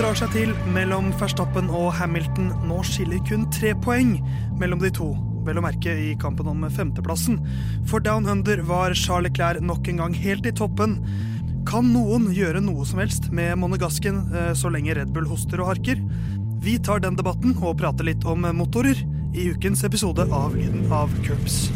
Drar seg til mellom Verstappen og Hamilton. Nå skiller kun tre poeng mellom de to. Vel å merke i kampen om femteplassen. For Down Under var Charles Clair nok en gang helt i toppen. Kan noen gjøre noe som helst med monegasken eh, så lenge Red Bull hoster og harker? Vi tar den debatten og prater litt om motorer i ukens episode av Lyden av Curbs.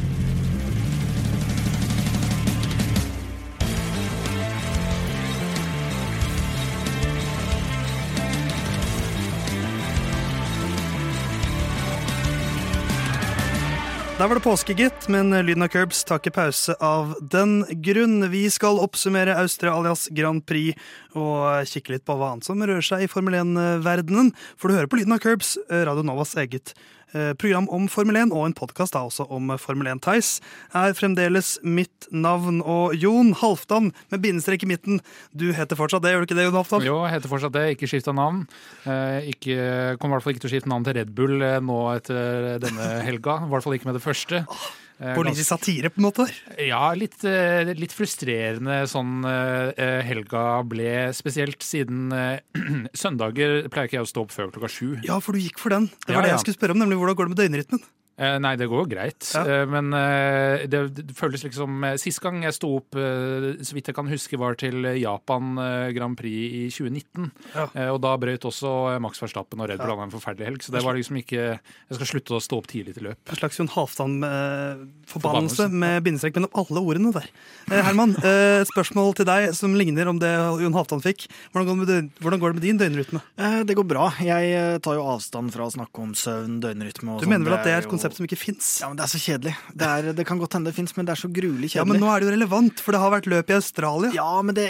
Der var det påske, gitt, men lyden av curbs tar ikke pause av den grunn. Vi skal oppsummere Australias Grand Prix og kikke litt på hva annet som rører seg i Formel 1-verdenen. For du hører på lyden av curbs, Radio Novas eget Eh, program om Formel 1 og en podkast også om Formel 1 Theis, er fremdeles mitt navn. Og Jon Halvdan med bindestrek i midten, du heter fortsatt det, gjør du ikke det? Jon Halvdan? Jo, jeg heter fortsatt det. Ikke skifta navn. Eh, ikke, kommer i hvert fall ikke til å skifte navn til Red Bull eh, nå etter denne helga. I hvert fall ikke med det første. Eh, Politisk satire, på en måte? Ja, litt, eh, litt frustrerende sånn eh, helga ble. Spesielt siden søndager pleier ikke jeg å stå opp før klokka sju. Ja, for du gikk for den. Det var ja, det jeg skulle spørre om, nemlig hvordan går det med døgnrytmen? Eh, nei, det går jo greit. Ja. Eh, men eh, det, det, føles liksom Sist gang jeg sto opp, så vidt jeg kan huske, var til Japan Grand Prix i 2019. Ja. Og da brøt også Max Verstappen og Red Bull ja. en forferdelig helg. Så det var liksom ikke Jeg skal slutte å stå opp tidlig til løp. En slags Jon Halvdan-forbannelse med bindestrek mellom alle ordene der. Herman, et spørsmål til deg som ligner om det Jon Halvdan fikk. Hvordan går, det med, hvordan går det med din døgnrytme? Det går bra. Jeg tar jo avstand fra å snakke om søvn, døgnrytme og sånn. Du mener vel at det er et konsept konsept som ikke fins. Ja, men Det er så kjedelig. Det, er, det kan godt hende det fins, men det er så gruelig kjedelig. Ja, Men nå er det jo relevant, for det har vært løp i Australia. Ja, men det,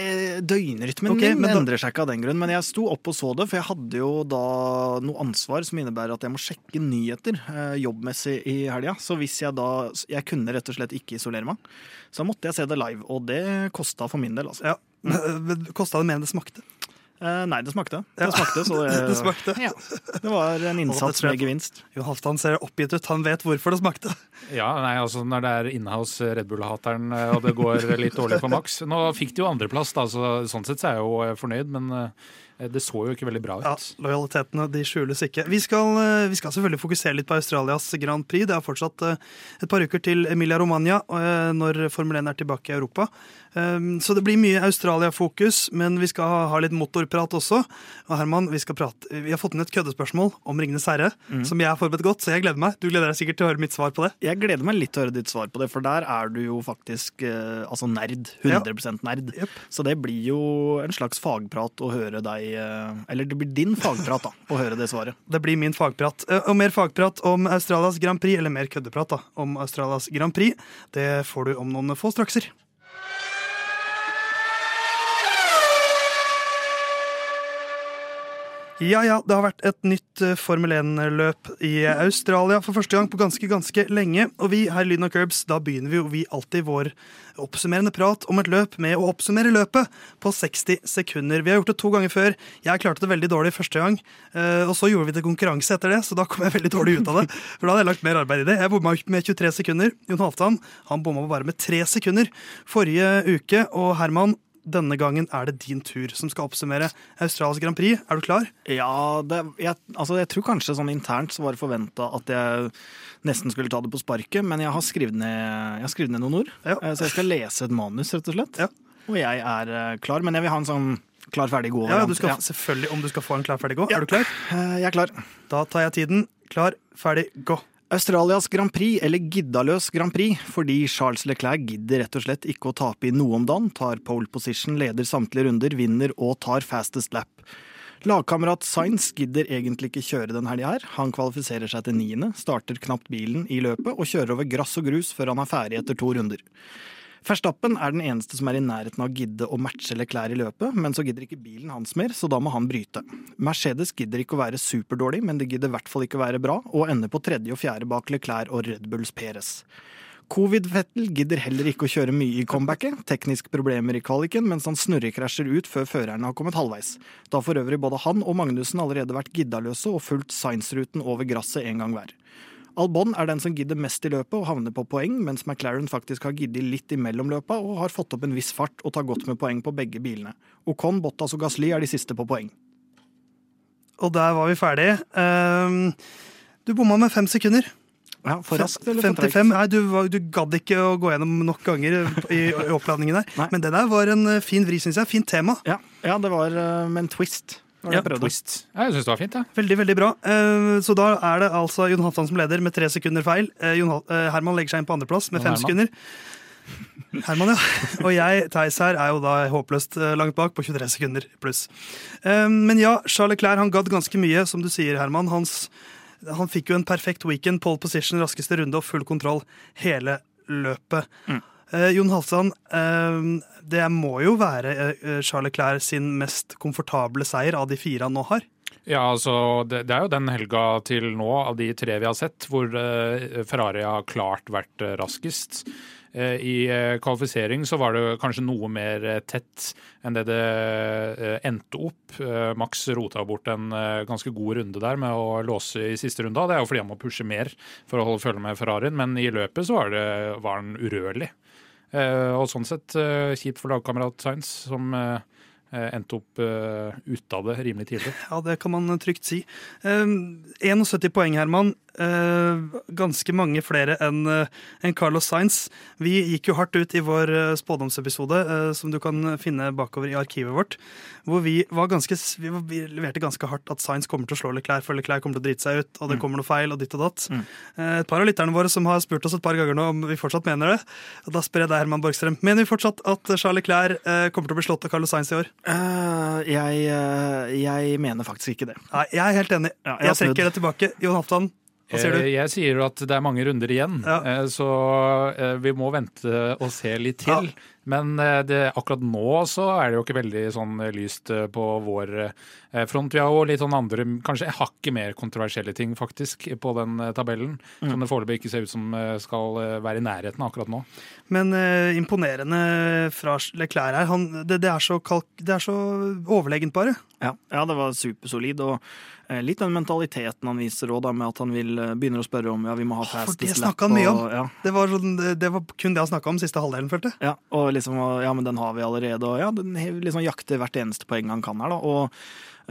døgnrytmen okay, min endrer seg ikke av den grunn. Men jeg sto opp og så det, for jeg hadde jo da noe ansvar som innebærer at jeg må sjekke nyheter eh, jobbmessig i helga. Så hvis jeg da Jeg kunne rett og slett ikke isolere meg. Så måtte jeg se det live, og det kosta for min del, altså. Ja, men Kosta det mer enn det smakte? Eh, nei, det smakte. Det smakte, så det, det, smakte. Ja. det var en innsats med gevinst. Jo Halvdan ser oppgitt ut. Han vet hvorfor det smakte. Ja, nei, altså Når det er inhouse Red Bull-hateren eh, og det går litt dårlig for Max Nå fikk de jo andreplass, da, så sånn sett så er jeg jo eh, fornøyd, men Eh, det så jo ikke veldig bra ut. Ja, Lojalitetene de skjules ikke. Vi skal, eh, vi skal, selvfølgelig fokusere litt på Australias Grand Prix. Det er fortsatt eh, et par uker til Emilia Romagna når Formel 1 er tilbake i Europa. Så det blir mye Australia-fokus, men vi skal ha litt motorprat også. Og Herman, vi, prate, vi har fått inn et køddespørsmål om Ringenes herre, mm. som jeg har forberedt godt, så jeg gleder meg. Du gleder deg sikkert til å høre mitt svar på det? Jeg gleder meg litt til å høre ditt svar på det, for der er du jo faktisk altså nerd. 100 ja. nerd. Yep. Så det blir jo en slags fagprat å høre deg Eh, eller det blir din fagprat, da, å høre det svaret. Det blir min fagprat. Eh, og mer fagprat om Australias Grand Prix, eller mer køddeprat da, om Australias Grand Prix, det får du om noen få strakser. Ja, ja, det har vært et nytt eh, Formel 1-løp i Australia for første gang på ganske, ganske lenge. Og vi her i Lyden og Curbs, da begynner vi jo vi alltid vår oppsummerende prat om et løp med å oppsummere løpet på 60 sekunder. Vi har gjort det to ganger før. Jeg klarte det veldig dårlig første gang. Eh, og så gjorde vi det konkurranse etter det, så da kom jeg veldig dårlig ut av det. For da hadde jeg lagt mer arbeid i det. Jeg bomma med 23 sekunder. Jon Halvdan han bomma bare med tre sekunder forrige uke. Og Herman, denne gangen er det din tur som skal oppsummere Australias Grand Prix. Er du klar? Ja, det, jeg, altså jeg, tror kanskje sånn internt så var det forventa at jeg nesten skulle ta det på sparket, men jeg har skrevet ned, ned noen ord. Ja. Eh, så jeg skal lese et manus, rett og slett. Ja. Og jeg er eh, klar, men jeg vil ha en sånn klar, ferdig, gå. Ja, du skal, selvfølgelig om du skal få en klar, ferdig, gå. Er du klar? Eh, jeg er klar. Da tar jeg tiden. Klar, ferdig, gå. Australias Grand Prix, eller giddaløs Grand Prix, fordi Charles Leclerc gidder rett og slett ikke å tape i noe om dagen, tar pole position, leder samtlige runder, vinner og tar fastest lap. Lagkamerat Sainz gidder egentlig ikke kjøre den helga her. Han kvalifiserer seg til niende, starter knapt bilen i løpet og kjører over grass og grus før han er ferdig etter to runder. Verstappen er den eneste som er i nærheten av å gidde å matche Leclerc i løpet, men så gidder ikke bilen hans mer, så da må han bryte. Mercedes gidder ikke å være superdårlig, men det gidder i hvert fall ikke å være bra, og ender på tredje og fjerde bak Leclerc og Red Bulls Perez. Covid-Vettel gidder heller ikke å kjøre mye i comebacket, tekniske problemer i kvaliken, mens han snurrekrasjer ut før førerne har kommet halvveis. Da for øvrig både han og Magnussen allerede vært giddaløse og fulgt Science-ruten over gresset en gang hver. Albon er den som gidder mest i løpet og havner på poeng, mens McLaren faktisk har giddet litt imellom løpa og har fått opp en viss fart og tar godt med poeng på begge bilene. Ocon, Bottas og Gasly er de siste på poeng. og der var vi ferdige. Um, du bomma med fem sekunder. Ja, For raskt eller for 55? Nei, du, du gadd ikke å gå gjennom nok ganger i, i oppladningen der. Nei. Men det der var en eh, fin vri, syns jeg. Fint tema. Ja, ja det var uh, med en twist. Ja. Twist. Ja, jeg syns det var fint, Ja. Veldig, veldig bra. Eh, Så da er det altså Jon Halvdan som leder med tre sekunder feil. Eh, eh, Herman legger seg inn på andreplass med fem Herman? sekunder. Herman, ja. Og jeg, Theis her, er jo da håpløst langt bak på 23 sekunder pluss. Men ja, Charles Leclerc han gadd ganske mye, som du sier, Herman. Hans, han fikk jo en perfekt weekend, pole position, raskeste runde og full kontroll hele løpet. Eh, Jon Halvdan, eh, det må jo være eh, Charles Leclerc sin mest komfortable seier av de fire han nå har. Ja, altså, det, det er jo den helga til nå, av de tre vi har sett, hvor eh, Ferrari har klart vært eh, raskest. Eh, I kvalifisering så var det kanskje noe mer tett enn det det endte opp. Max rota bort en ganske god runde der med å låse i siste runde. Det er jo fordi han må pushe mer for å holde følge med Ferrarien, men i løpet så var, det, var han urørlig. Eh, og sånn sett eh, kjipt for lagkamerat Sainz, som eh, endte opp uh, ute av det rimelig tidlig. Ja, det kan man trygt si. Eh, 71 poeng, Herman. Eh, ganske mange flere enn eh, enn Carlos Sainz. Vi gikk jo hardt ut i vår eh, spådomsepisode, som du kan finne bakover i arkivet vårt, hvor vi, var ganske, vi, leverte ganske hardt at Sainz kommer til å slå Leclerc, for Leclerc kommer til å drite seg ut, og det kommer noe feil, og ditt og datt. Eh, et par av lytterne våre som har spurt oss et par ganger nå om vi fortsatt mener det. Og da spør jeg deg, Herman Borgstrøm, mener vi fortsatt at Charles Leclerc kommer til å bli slått av Carlos Sainz i år? Uh, jeg, jeg mener faktisk ikke det. Nei, jeg er helt enig. Ja, jeg jeg trekker det tilbake. Jon Halvdan, hva sier Eh, du? Jeg sier at det er mange runder igjen, Ja. eh, så eh, vi må vente og se litt til. Men eh, det, akkurat nå så er det jo ikke veldig sånn eh, lyst eh, på vår front. Vi har jo litt sånn andre, kanskje hakket mer kontroversielle ting faktisk på den tabellen. tabellen. Som det foreløpig ikke ser ut som skal være i nærheten akkurat nå. Men eh, imponerende fra Leclerc her. Han, det, det, er så kalk, det er så overlegent, bare. Ja, ja det var supersolid. Og litt den mentaliteten han viser òg, med at han vil, begynner å spørre om ja, vi må ha For fastest det lap. snakka han mye om. og- Ja, Det var, sånn, det, det var kun det han snakka om siste halvdelen, følte jeg. ja, og liksom, ja, men den har vi allerede. Og ja, den liksom jakter hvert eneste poeng han kan her, da. Og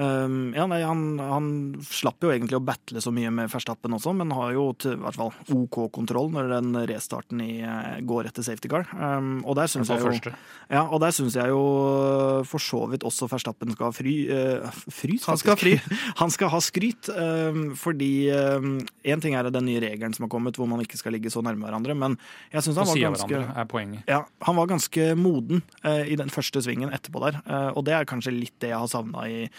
ehm, ja, nei, han, han slapp jo egentlig å battle så mye med Verstappen også, men har jo til, i hvert fall OK kontroll når den restarten i, eh, går etter safety car. Um, og der syns jeg jo første. Ja, og der syns jeg jo øh, for så vidt også Verstappen skal ha fry, uh, frys. Han skal ha. Han skal ha skryt, um, fordi én ting er den nye regelen som har kommet, hvor man ikke skal ligge så nærme hverandre, men jeg syns han var ganske ja, han var ganske moden uh, i den første svingen etterpå der. uh, og det er kanskje litt det jeg har savna av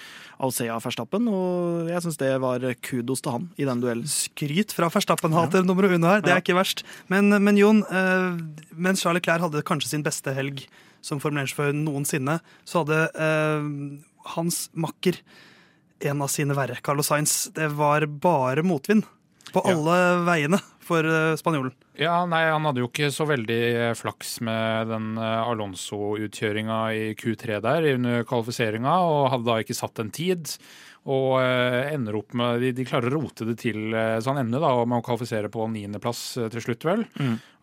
av Verstappen. Og jeg syns det var kudos til han i den duellen. Skryt fra Verstappen-hater nummer uno her. Det Ja. er ikke verst. Men, men Jon, eh, mens Charles Clair hadde kanskje sin beste helg som Formel 1-sjåfør noensinne, så hadde eh, hans makker en av sine verre. Carlos Sainz. Det var bare motvind på Ja. alle veiene for eh, spanjolen. Ja, nei, Han hadde jo ikke så veldig eh, flaks med den eh, Alonso-utkjøringa i Q3 der under kvalifiseringa, og hadde da ikke satt en tid. Og eh, ender opp med, de, de klarer å rote det til, sånn så han ender da og man kvalifiserer på niendeplass eh, til slutt, vel.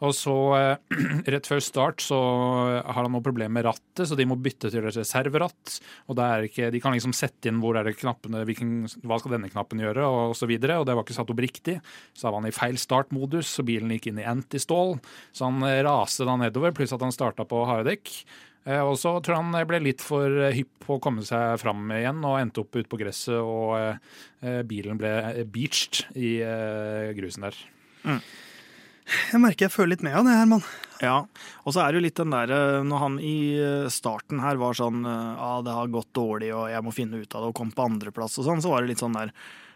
Og så, eh, rett før start, så har han noe problem med rattet, så de må bytte til et reserveratt. Og det er ikke, de kan liksom sette inn hvor er det knappene, hvilken, hva skal denne knappen gjøre, og så videre. Og det var ikke satt opp riktig. Så var han i feil startmodus, så bilen gikk inn i antistall. Så han eh, raste da nedover, pluss at han starta på harde dekk. Eh, Og så tror jeg han ble litt for eh, hypp på å komme seg fram igjen, og endte opp ute på gresset, og eh, bilen ble beached i grusen der. Jeg merker jeg føler litt med av det, Herman. Ja, og så er det jo litt den der eh, Når han i starten her var sånn Ja, Ja, det har gått dårlig, og jeg må finne ut av det, og kom på andreplass og sånn, så var det litt sånn der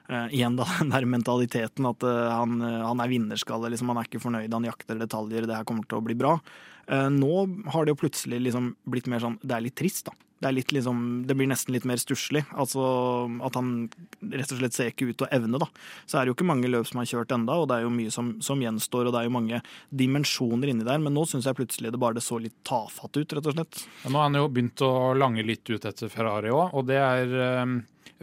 eh, igjen da, den der mentaliteten at uh, han, eh, han er vinnerskalle. Liksom, han er ikke fornøyd, han jakter detaljer, det her kommer til å bli bra. Uh, nå har det jo plutselig liksom blitt mer sånn Det er litt trist, da. Det, litt, liksom, det blir nesten litt mer stusslig. Altså at han rett og slett ser ikke ut til å evne, da. Så er det jo ikke mange løp som er kjørt enda, og det er jo mye som, som gjenstår, og det er jo mange dimensjoner inni der. Men nå syns jeg plutselig det bare det så litt tafatt ut, rett og slett. Ja, Nå har han jo begynt å lange litt ut etter Ferrari òg, og det er eh,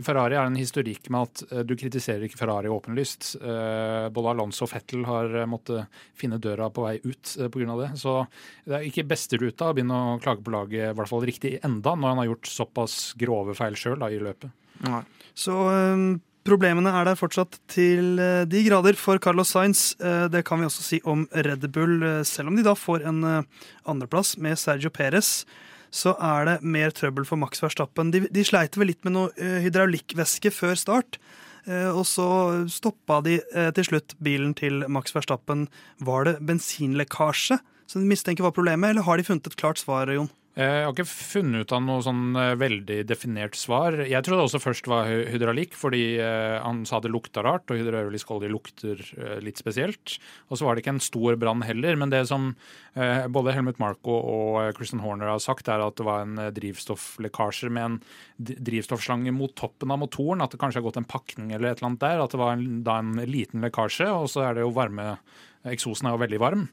Ferrari er en historikk med at uh, du kritiserer ikke Ferrari åpenlyst. Uh, både Alonso og Fettel har måttet finne døra på vei ut pga. det. Så det er ikke beste ruta å begynne å klage på laget i hvert fall riktig enda, når han har gjort såpass grove feil sjøl i løpet. Nei. Så um Problemene er der fortsatt til de grader for Carlos Sainz. Det kan vi også si om Red Bull, selv om de da får en andreplass med Sergio Perez så er det mer trøbbel for Max Verstappen. De, de sleit vel litt med noe uh, hydraulikkvæske før start. Uh, og så stoppa de uh, til slutt bilen til Max Verstappen. Var det bensinlekkasje som de mistenker var problemet, eller har de funnet et klart svar, Jon? Eh, jeg har ikke funnet ut av noe sånn eh, veldig definert svar. Jeg trodde også først var hydraulikk, fordi eh, han sa det lukta rart, og hydraulisk olje lukter litt spesielt. Og så var det ikke en stor brann heller, men det som både Helmut Marko og Christian Horner har sagt, er at det var en drivstofflekkasje med en drivstoffslange mot toppen av motoren. At det kanskje har gått en pakning eller et eller annet der. At det var en, da en liten lekkasje, og så er det jo varme Eksosen er jo veldig varm.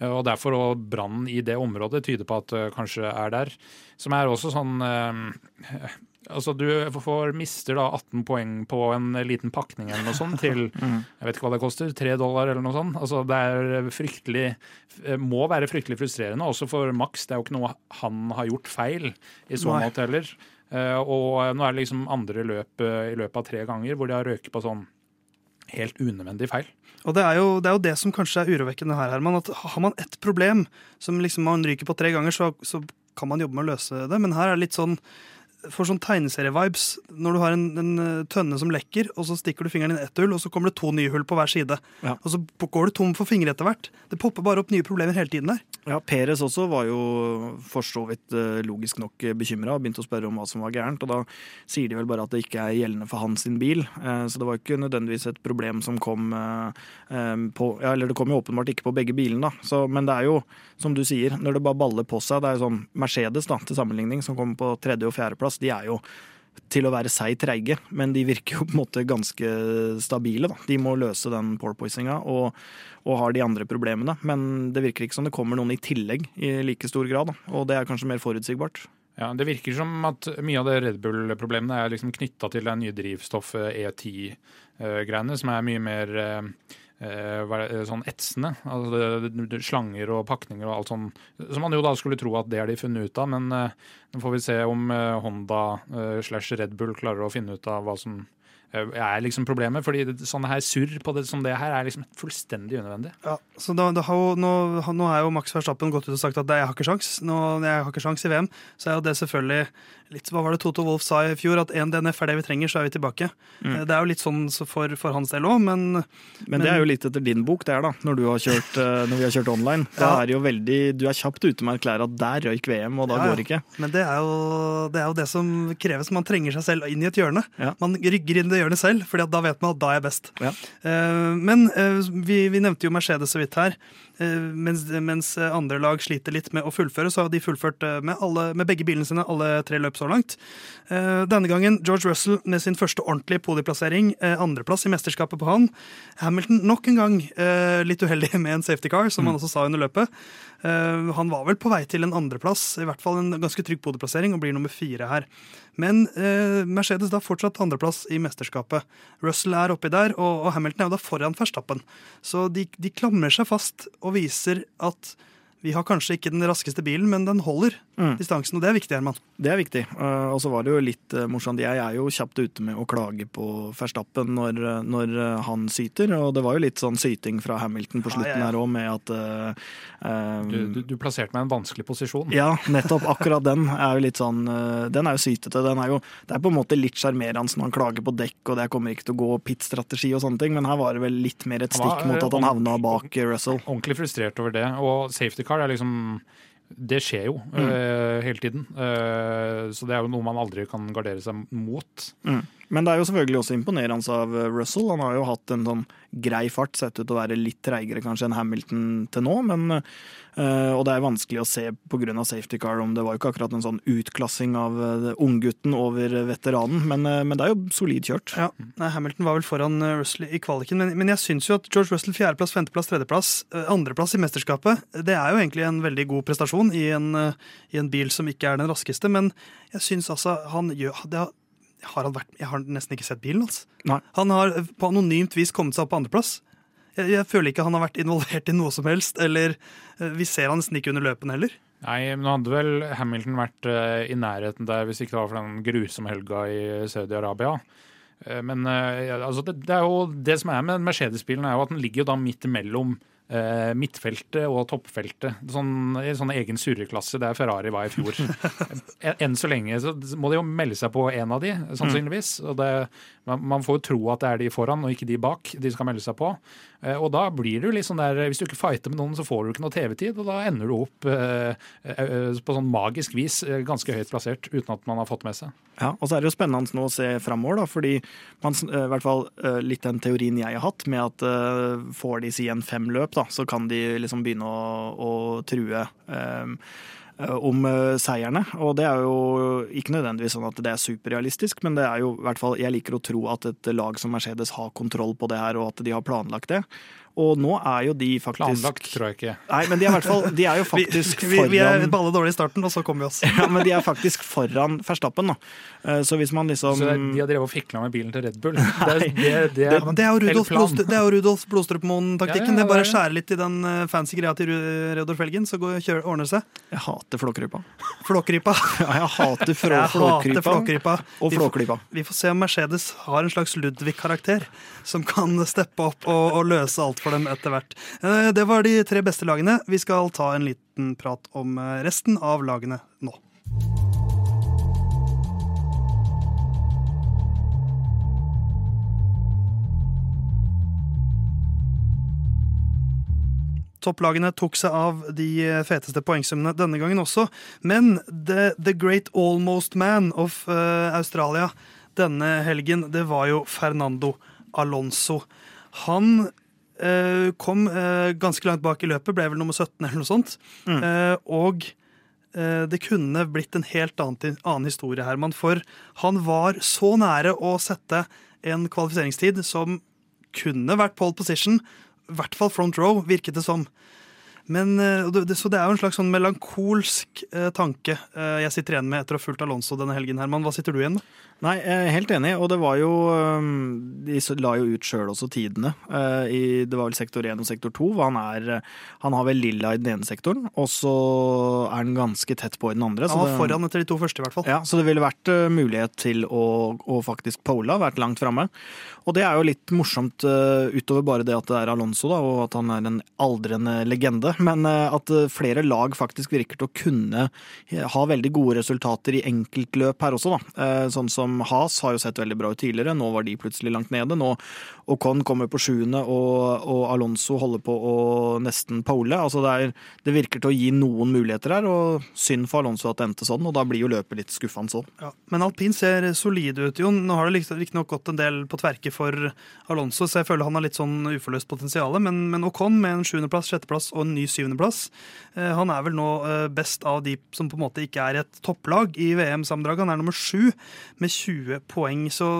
Eh, og Derfor og brannen i det området tyder på at det kanskje er der. Som er også sånn eh, Altså, du får, mister da 18 poeng på en liten pakning eller noe sånt til mm. jeg vet ikke hva det koster, 3 dollar eller noe sånt. Altså, det er fryktelig, eh, må være fryktelig frustrerende, også for Max. Det er jo ikke noe han har gjort feil i så måte heller. Og nå er det liksom andre løp i løpet av tre ganger hvor de har røket på sånn helt unødvendig feil. Og det er, jo, det er, jo, det som kanskje er urovekkende her, Herman. at Har man ett problem som liksom man ryker på tre ganger, så, så, kan man jobbe med å løse det. Men her er det litt sånn får sånn tegneserie-vibes når du har en, en, eh, tønne som lekker, og så stikker du fingeren inn i ett hull, og så kommer det to nye hull på hver side. Ja. Og så går du tom for fingre etter hvert. Det popper bare opp nye problemer hele tiden der. Ja, Peres også var jo for så vidt eh, logisk nok bekymra og begynte å spørre om hva som var gærent. Og da sier de vel bare at det ikke er gjeldende for hans sin bil. Eh, så det var ikke nødvendigvis et problem som kom på Ja, eller det kom jo åpenbart ikke på begge bilene, da. Så, men det er jo, som du sier, når det bare baller på seg Det er jo sånn Mercedes, da, til sammenligning, som kommer på tredje- og fjerdeplass de er jo til å være seg treige, men de virker jo på en måte ganske stabile. Da. De må løse den porpoisinga og, og har de andre problemene. Men det virker ikke som det kommer noen i tillegg i like stor grad, da. og det er kanskje mer forutsigbart. Ja, Det virker som at mye av det Red Bull-problemene er liksom knytta til det nye drivstoffet E10-greiene, som er mye mer eh, Eh, sånn etsende. Altså slanger og pakninger og alt sånn. Som man jo da skulle tro at det har de funnet ut av, men uh, nå får vi se om uh, Honda slash Red Bull klarer å finne ut av hva som er liksom problemet. fordi sånne her surr på det som det her er liksom fullstendig unødvendig. Ja, så da, da har jo, nå, nå er jo Max Verstappen gått ut og sagt at jeg har ikke sjans. Nå, jeg har ikke sjans i VM, så er jo det selvfølgelig litt Hva var det Toto Wolff sa i fjor? At en DNF er det vi trenger, så er vi tilbake. Mm. Det er jo litt sånn for, for hans del òg, men, men, men det er jo litt etter din bok, det er da. Når, har kjørt, når vi har kjørt online. Ja. er jo veldig, du er kjapt ute med å erklære at der røyk VM, og da ja, går det ikke. Men det er, jo, det er, jo, det som kreves. Man trenger seg selv inn i et hjørne. Ja. Man rygger inn det hjørnet selv, for da vet man at da er jeg best. Uh, men vi, vi nevnte jo Mercedes så vidt her. Eh, mens, mens, andre lag sliter litt med å fullføre, så har de fullført eh, med, alle, med begge bilene sine alle tre løp så langt. Eh, denne gangen George Russell med sin første ordentlige podieplassering. Andreplass i mesterskapet på han. Hamilton nok en gang litt uheldig med en safety car, som han mm. også sa under løpet. Han var vel på vei til en andreplass, i hvert fall en ganske trygg podieplassering, og blir nummer fire her. Men eh, Mercedes da fortsatt andreplass i mesterskapet. Russell er oppi der, og, og Hamilton er jo da foran Verstappen. Så de, de klamrer seg fast og viser at vi har kanskje ikke den raskeste bilen, men den holder mm. distansen, og det er viktig, Herman. Det er viktig. Uh, og så var det jo litt uh, morsomt. Jeg er jo kjapt ute med å klage på Verstappen når, uh, når han syter, og det var jo litt sånn syting fra Hamilton på slutten ja, ja, ja. her òg, med at du, du, du, plasserte meg i en vanskelig posisjon. Ja, nettopp. Akkurat den er jo litt sånn Den er jo sytete. Den er jo, det er på en måte litt sjarmerende når han klager på dekk, og det kommer ikke til å gå pit-strategi og sånne ting, men her var det vel litt mer et stikk mot at han havna bak Russell. Ordentlig frustrert over det. Og safety car er liksom det skjer jo mm. uh, hele tiden. Uh, så det er jo noe man aldri kan gardere seg mot. Mm. Men det er jo selvfølgelig også imponerende av Russell. Han har jo hatt en sånn grei fart, sett ut til å være litt treigere kanskje enn Hamilton til nå. Men, uh, og det er vanskelig å se pga. safety car om det var jo ikke akkurat en sånn utklassing av unggutten over veteranen, men, men, det er jo solid kjørt. Ja, Hamilton var vel foran Russell i kvaliken, men, men jeg syns jo at George Russell fjerdeplass, femteplass, tredjeplass, andreplass i mesterskapet, det er jo egentlig en veldig god prestasjon i en, i en bil som ikke er den raskeste, men jeg syns altså han gjør det, har han vært, Jeg har nesten ikke sett bilen hans. Altså. Han har på anonymt vis kommet seg opp på andreplass. Jeg, jeg føler ikke han har vært involvert i noe som helst. Eller eh, vi ser han nesten ikke under løpen heller. Nei, men nå hadde vel Hamilton vært uh, i nærheten der hvis ikke det var for den grusomme helga i Saudi-Arabia. Uh, men uh, altså det, det, er jo det som er med Mercedes-bilen, er jo at den ligger jo da midt imellom eh, midtfeltet og toppfeltet. Sånn, I sånn egen surreklasse der Ferrari var i fjor. Enn så lenge så må de jo melde seg på en av de, sannsynligvis. Og det, man, får jo tro at det er de foran og ikke de bak de skal melde seg på. Eh, og da blir det jo litt sånn der Hvis du ikke fighter med noen, så får du ikke noe TV-tid, og da ender du opp eh, eh, på sånn magisk vis eh, ganske høyt plassert uten at man har fått med seg. Ja, og så er det jo spennende nå å se framover, da, fordi man, i hvert fall litt den teorien jeg har hatt, med at får de si en fem løp, da, så kan de liksom begynne å, å true um, om seierne. Og det er jo ikke nødvendigvis sånn at det er superrealistisk, men det er jo i hvert fall Jeg liker å tro at et lag som Mercedes har kontroll på det her, og at de har planlagt det. Og nå er jo de faktisk Planlagt, tror jeg ikke. Nei, men de er, fall, de er jo faktisk vi, vi, vi er balle dårlig i starten, og så kommer vi oss. ja, men de er faktisk foran Verstappen, da. Eh, så hvis man liksom Så de har drevet og fikla med bilen til Red Bull? Det, er, det, det, er, det, er Rudolf, det er jo Rudolf Blodstrup-Moen-taktikken. Ja, ja, det er bare å skjære litt i den eh, fancy greia til Rudolf-felgen, så går, kjører, ordner det seg. Jeg hater flåkrypa. Flåkrypa. ja, jeg hater flåkrypa. Og flåklypa. Vi, får se om Mercedes har en slags Ludvig-karakter som kan steppe opp og, og løse alt for dem etter hvert. Eh, det var de tre beste lagene. Vi skal ta en liten prat om resten av lagene nå. Topplagene tok seg av de feteste poengsummene denne gangen også. Men the, the great almost man of uh, Australia denne helgen, det var jo Fernando Alonso. Han uh, kom uh, ganske langt bak i løpet, ble vel nummer 17 eller noe sånt. Mm. Eh, og eh, det kunne blitt en helt annen, annen historie, Herman. For han var så nære å sette en kvalifiseringstid som kunne vært pole position. Hvert fall front row, virket det som. Men, eh, så det er jo en slags sånn melankolsk eh, tanke jeg sitter igjen med etter å ha fulgt Alonso denne helgen. Herman. Hva sitter du igjen med? Nei, jeg er helt enig, og det var jo De la jo ut sjøl også tidene. Det var vel sektor 1 og sektor 2. Han, er, han har vel lilla i den ene sektoren, og så er han ganske tett på i den andre. Han var foran etter de to første, i hvert fall. Ja, Så det ville vært mulighet til å, å faktisk pole, vært langt framme. Og det er jo litt morsomt utover bare det at det er Alonso, da, og at han er en aldrende legende, men at flere lag faktisk virker til å kunne ha veldig gode resultater i enkeltløp her også, da. Sånn som Has har jo sett veldig bra ut tidligere. Nå var de plutselig langt nede. Nå Ocon kommer på sjuende, og, og, Alonso holder på å nesten pole. Altså det, er, det, virker til å gi noen muligheter her, og synd for Alonso at det endte sånn. Og da blir jo løpet litt skuffende sånn. Ja, men alpin ser solid ut, Jon. Nå har det riktignok gått en del på tverke for Alonso, så jeg føler han har litt sånn uforløst potensial. Men, men Ocon med en sjuendeplass, sjetteplass og en ny syvendeplass, eh, han er vel nå eh, best av de som på en måte ikke er et topplag i VM-sammendraget. Han er nummer sju med 20 poeng. Så,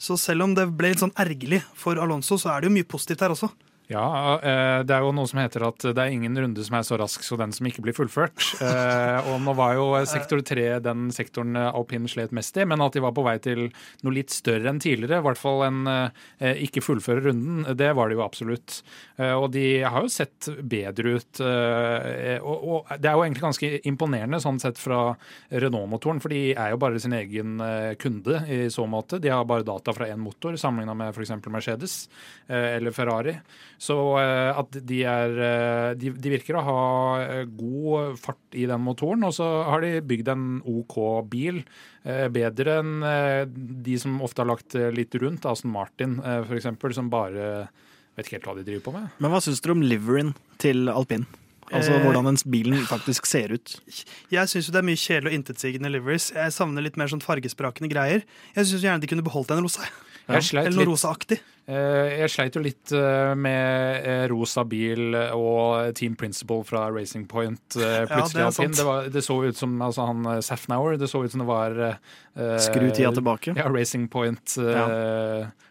så selv om det ble litt sånn ergerlig for Alonso, så er det jo mye positivt her også. Ja, eh, det er jo noe som heter at det er ingen runde som er så rask som den som ikke blir fullført. Eh, og nå var jo sektor tre den sektoren alpin slet mest i, men at de var på vei til noe litt større enn tidligere, i hvert fall eh, ikke fullføre runden, det var det jo absolutt. Og de har jo sett bedre ut. Og det er jo egentlig ganske imponerende sånn sett fra Renault-motoren, for de er jo bare sin egen kunde i så måte. De har bare data fra én motor, sammenligna med f.eks. Mercedes eller Ferrari. Så eh, at de er eh, de, de, virker å ha eh, god fart i den motoren, og så har de bygd en OK bil. Bedre enn de som ofte har lagt litt rundt, Aston Martin f.eks., som bare vet ikke helt hva de driver på med. Men hva syns dere om liveryen til alpin? Altså hvordan den bilen faktisk ser ut. Jeg syns det er mye kjedelig og intetsigende liveries. Jeg savner litt mer sånn fargesprakende greier. Jeg syns gjerne de kunne beholdt en rosa. Ja. Eller noe rosaaktig. Eh, jeg sleit jo litt eh, med eh, rosa bil og Team Principle fra Racing Point. Plutselig ja, det, det, var, det, så ut som altså, han Safnauer. Det så ut som det var uh, Skru tida tilbake. Ja, Racing Point. Uh, ja.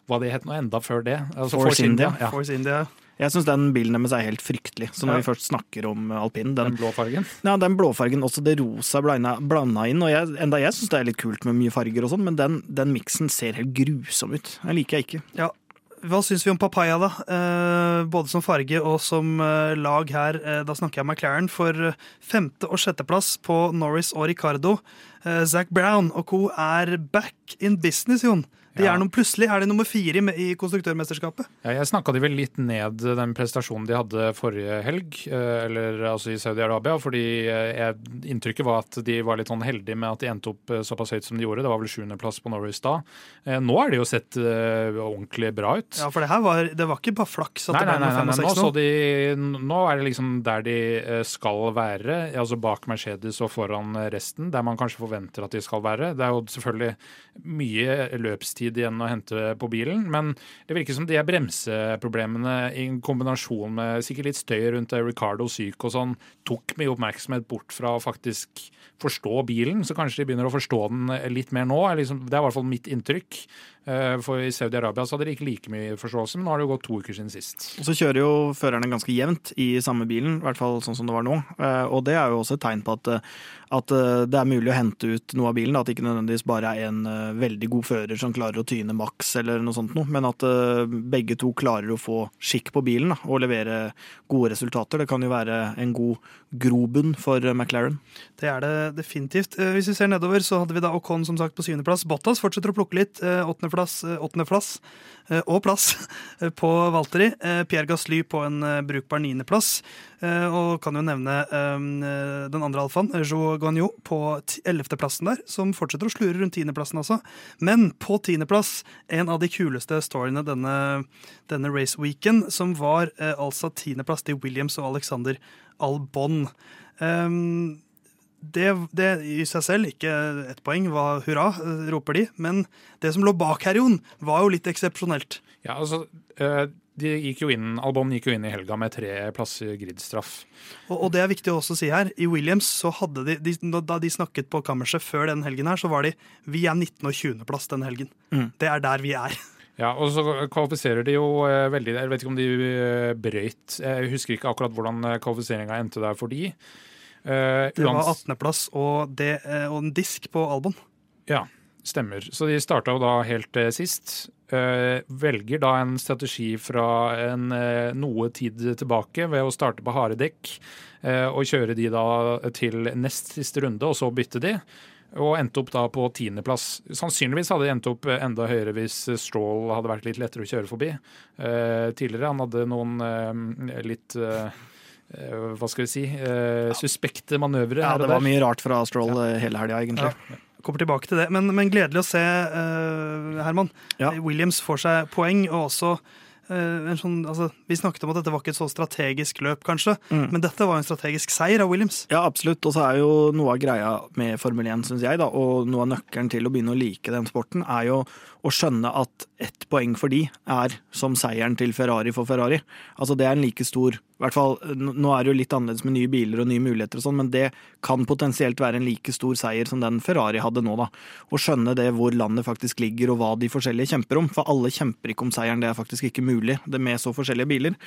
Hva det het nå enda før det. Altså Force, Force India. India. Force India. Jeg syns den bilen deres er helt fryktelig. Så når ja. vi først snakker om alpinen Den, den blå fargen? Ja, den blåfargen. Også det rosa blanda inn. Og jeg, enda jeg syns det er litt kult med mye farger og sånn, men den, den miksen ser helt grusom ut. Den liker jeg ikke. Ja, hva syns vi om papaya, da? Eh, både som farge og som eh, lag her. Eh, da snakker jeg McLaren for femte- og sjetteplass på Norris og Ricardo. Eh, Zac Brown og co. er back in business, Jon. De ja. er noen plutselig er de nummer fire i konstruktørmesterskapet. Ja, jeg snakka de vel litt ned den prestasjonen de hadde forrige helg, eh, eller altså i Saudi-Arabia. fordi eh, jeg, inntrykket var at de var litt sånn heldige med at de endte opp eh, såpass høyt som de gjorde. Det var vel sjuendeplass på Norway da. Nå er de jo sett ordentlig bra ut. Ja, for det her var, det var ikke bare flaks at nei, det ble nei, nei, nei, nå. Så de, nå er det liksom der de skal være, altså bak Mercedes og foran resten, der man kanskje forventer at de skal være. Det er jo selvfølgelig mye løpstid tid igjen å hente på bilen. Men det virker som de er bremseproblemene i kombinasjon med sikkert litt støy rundt Ricardo syk og sånn, tok mye oppmerksomhet bort fra å faktisk forstå bilen. Så kanskje de begynner å forstå den litt mer nå. Det er i hvert fall mitt inntrykk. Eh, for i Saudi-Arabia så hadde de ikke like mye forståelse, men nå har det jo gått to uker siden sist. Og Så kjører jo førerne ganske jevnt i samme bilen, i hvert fall sånn som det var nå. Eh, og det er jo også et tegn på at, eh, at det er mulig å hente ut noe av bilen. At det ikke nødvendigvis bare er en veldig god fører som klarer å tyne maks eller noe sånt noe, men at begge to klarer å få skikk på bilen da, og levere gode resultater. Det kan jo være en god grobunn for McLaren. Det er det definitivt. Hvis vi ser nedover, så hadde vi da Ocon som sagt på syvendeplass. Bottas fortsetter å plukke litt. Åttendeplass åttende plass Eh, og plass eh, på Valtteri. Eh, Pierre Gasly på en brukbar niendeplass. Og kan jo nevne den andre alfaen, Jo Guanyo, på ellevteplassen der, som fortsetter å slure rundt tiendeplassen, altså. Men på tiendeplass, en av de kuleste storyene denne, denne raceweeken, som var altså tiendeplass til Williams og Alexander Albon. Det, det, i seg selv ikke ett poeng, var hurra, roper de. Men det som lå bak her, Jon, var jo litt eksepsjonelt. Ja, altså, eh, de gikk jo inn, Albon gikk jo inn i helga med tre plasser gridstraff. Og, og, det er viktig å også si her. I Williams, så hadde de, de, da de snakket på kammerset før den helgen her, så var de Vi er 19. og 20. plass denne helgen. Mm. Det er der vi er. Ja, og så kvalifiserer de jo eh, veldig Jeg vet ikke om de eh, brøyt Jeg husker ikke akkurat hvordan kvalifiseringa endte der for de. Uh, det var 18.-plass og, uh, og, en disk på Albon. Ja, stemmer. Så de starta jo da helt uh, sist. velger da en strategi fra en noe tid tilbake ved å starte på harde dekk og kjøre de da til nest siste runde, og så bytte de. Og endte opp da på tiendeplass. Sannsynligvis hadde de endt opp enda høyere hvis Stroll hadde vært litt lettere å kjøre forbi. tidligere han hadde noen litt Eh, hva skal vi si, uh, suspekte manøvre. Ja, det var mye rart fra Stroll ja. hele helga, egentlig. Ja. Kommer tilbake til det, men, men gledelig å se, uh, Herman. Ja. Williams får seg poeng, og også uh, sånn, altså, Vi snakket om at dette var ikke et så strategisk løp, kanskje, mm. men dette var en strategisk seier av Williams. Ja, absolutt. Og så er jo noe av greia med Formel 1, syns jeg, da, og noe av nøkkelen til å begynne å like den sporten, er jo å skjønne at ett poeng for de er som seieren til Ferrari for Ferrari. Altså Det er en like stor hvert fall, Nå er det jo litt annerledes med nye biler og nye muligheter, og sånn, men det kan potensielt være en like stor seier som den Ferrari hadde nå. da. Å skjønne det hvor landet faktisk ligger og hva de forskjellige kjemper om. For alle kjemper ikke om seieren, det er faktisk ikke mulig det med så forskjellige biler.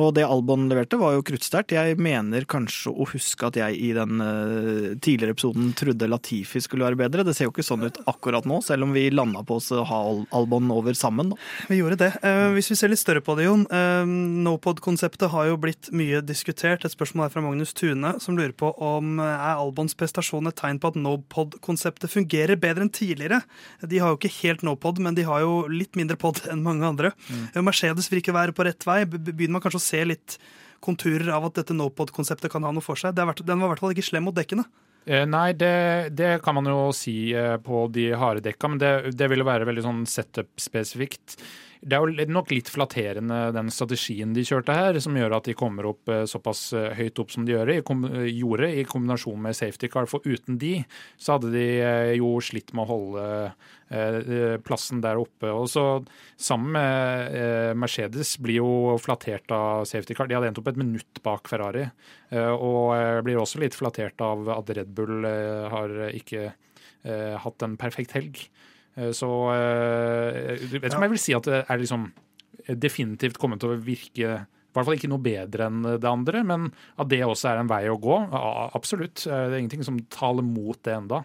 Og det Albon leverte, var jo kruttsterkt. Jeg mener kanskje å huske at jeg i den uh, tidligere episoden trodde Latifi skulle være bedre. Det ser jo ikke sånn ut akkurat nå, selv om vi landa på oss å ha Albon over sammen. Da. Vi gjorde det. Uh, hvis vi ser litt større på det, Jon. Uh, Nopod-konseptet har jo blitt mye diskutert. Et spørsmål er fra Magnus Tune, som lurer på om er Albons prestasjon et tegn på at Nopod-konseptet fungerer bedre enn tidligere. De har jo ikke helt Nopod, men de har jo litt mindre pod enn mange andre. Mm. Mercedes vil ikke være på rett vei. Begynner man kanskje å se litt konturer av at dette NoPod-konseptet kan ha noe for seg. Den var i hvert fall ikke slem mot dekkene. Eh, nei, det, det, kan man jo si eh, på de harde dekka, men det, det jo være veldig sånn setup-spesifikt. Det er jo nok litt flatterende den strategien de kjørte her, som gjør at de kommer opp eh, såpass eh, høyt opp som de gjør, gjorde, i kombinasjon med safety car. For uten de så hadde de jo slitt med å holde plassen der oppe. Og så Sammen med Mercedes blir jo flattert av safety car. De hadde endt opp et minutt bak Ferrari. Og blir også litt flattert av at Red Bull har ikke hatt en perfekt helg. Eh, så jeg eh, vet ikke om jeg vil si at det er liksom definitivt kommet til å virke i hvert fall ikke noe bedre enn det andre, men at det også er en vei å gå, absolutt. Det er ingenting som taler mot det enda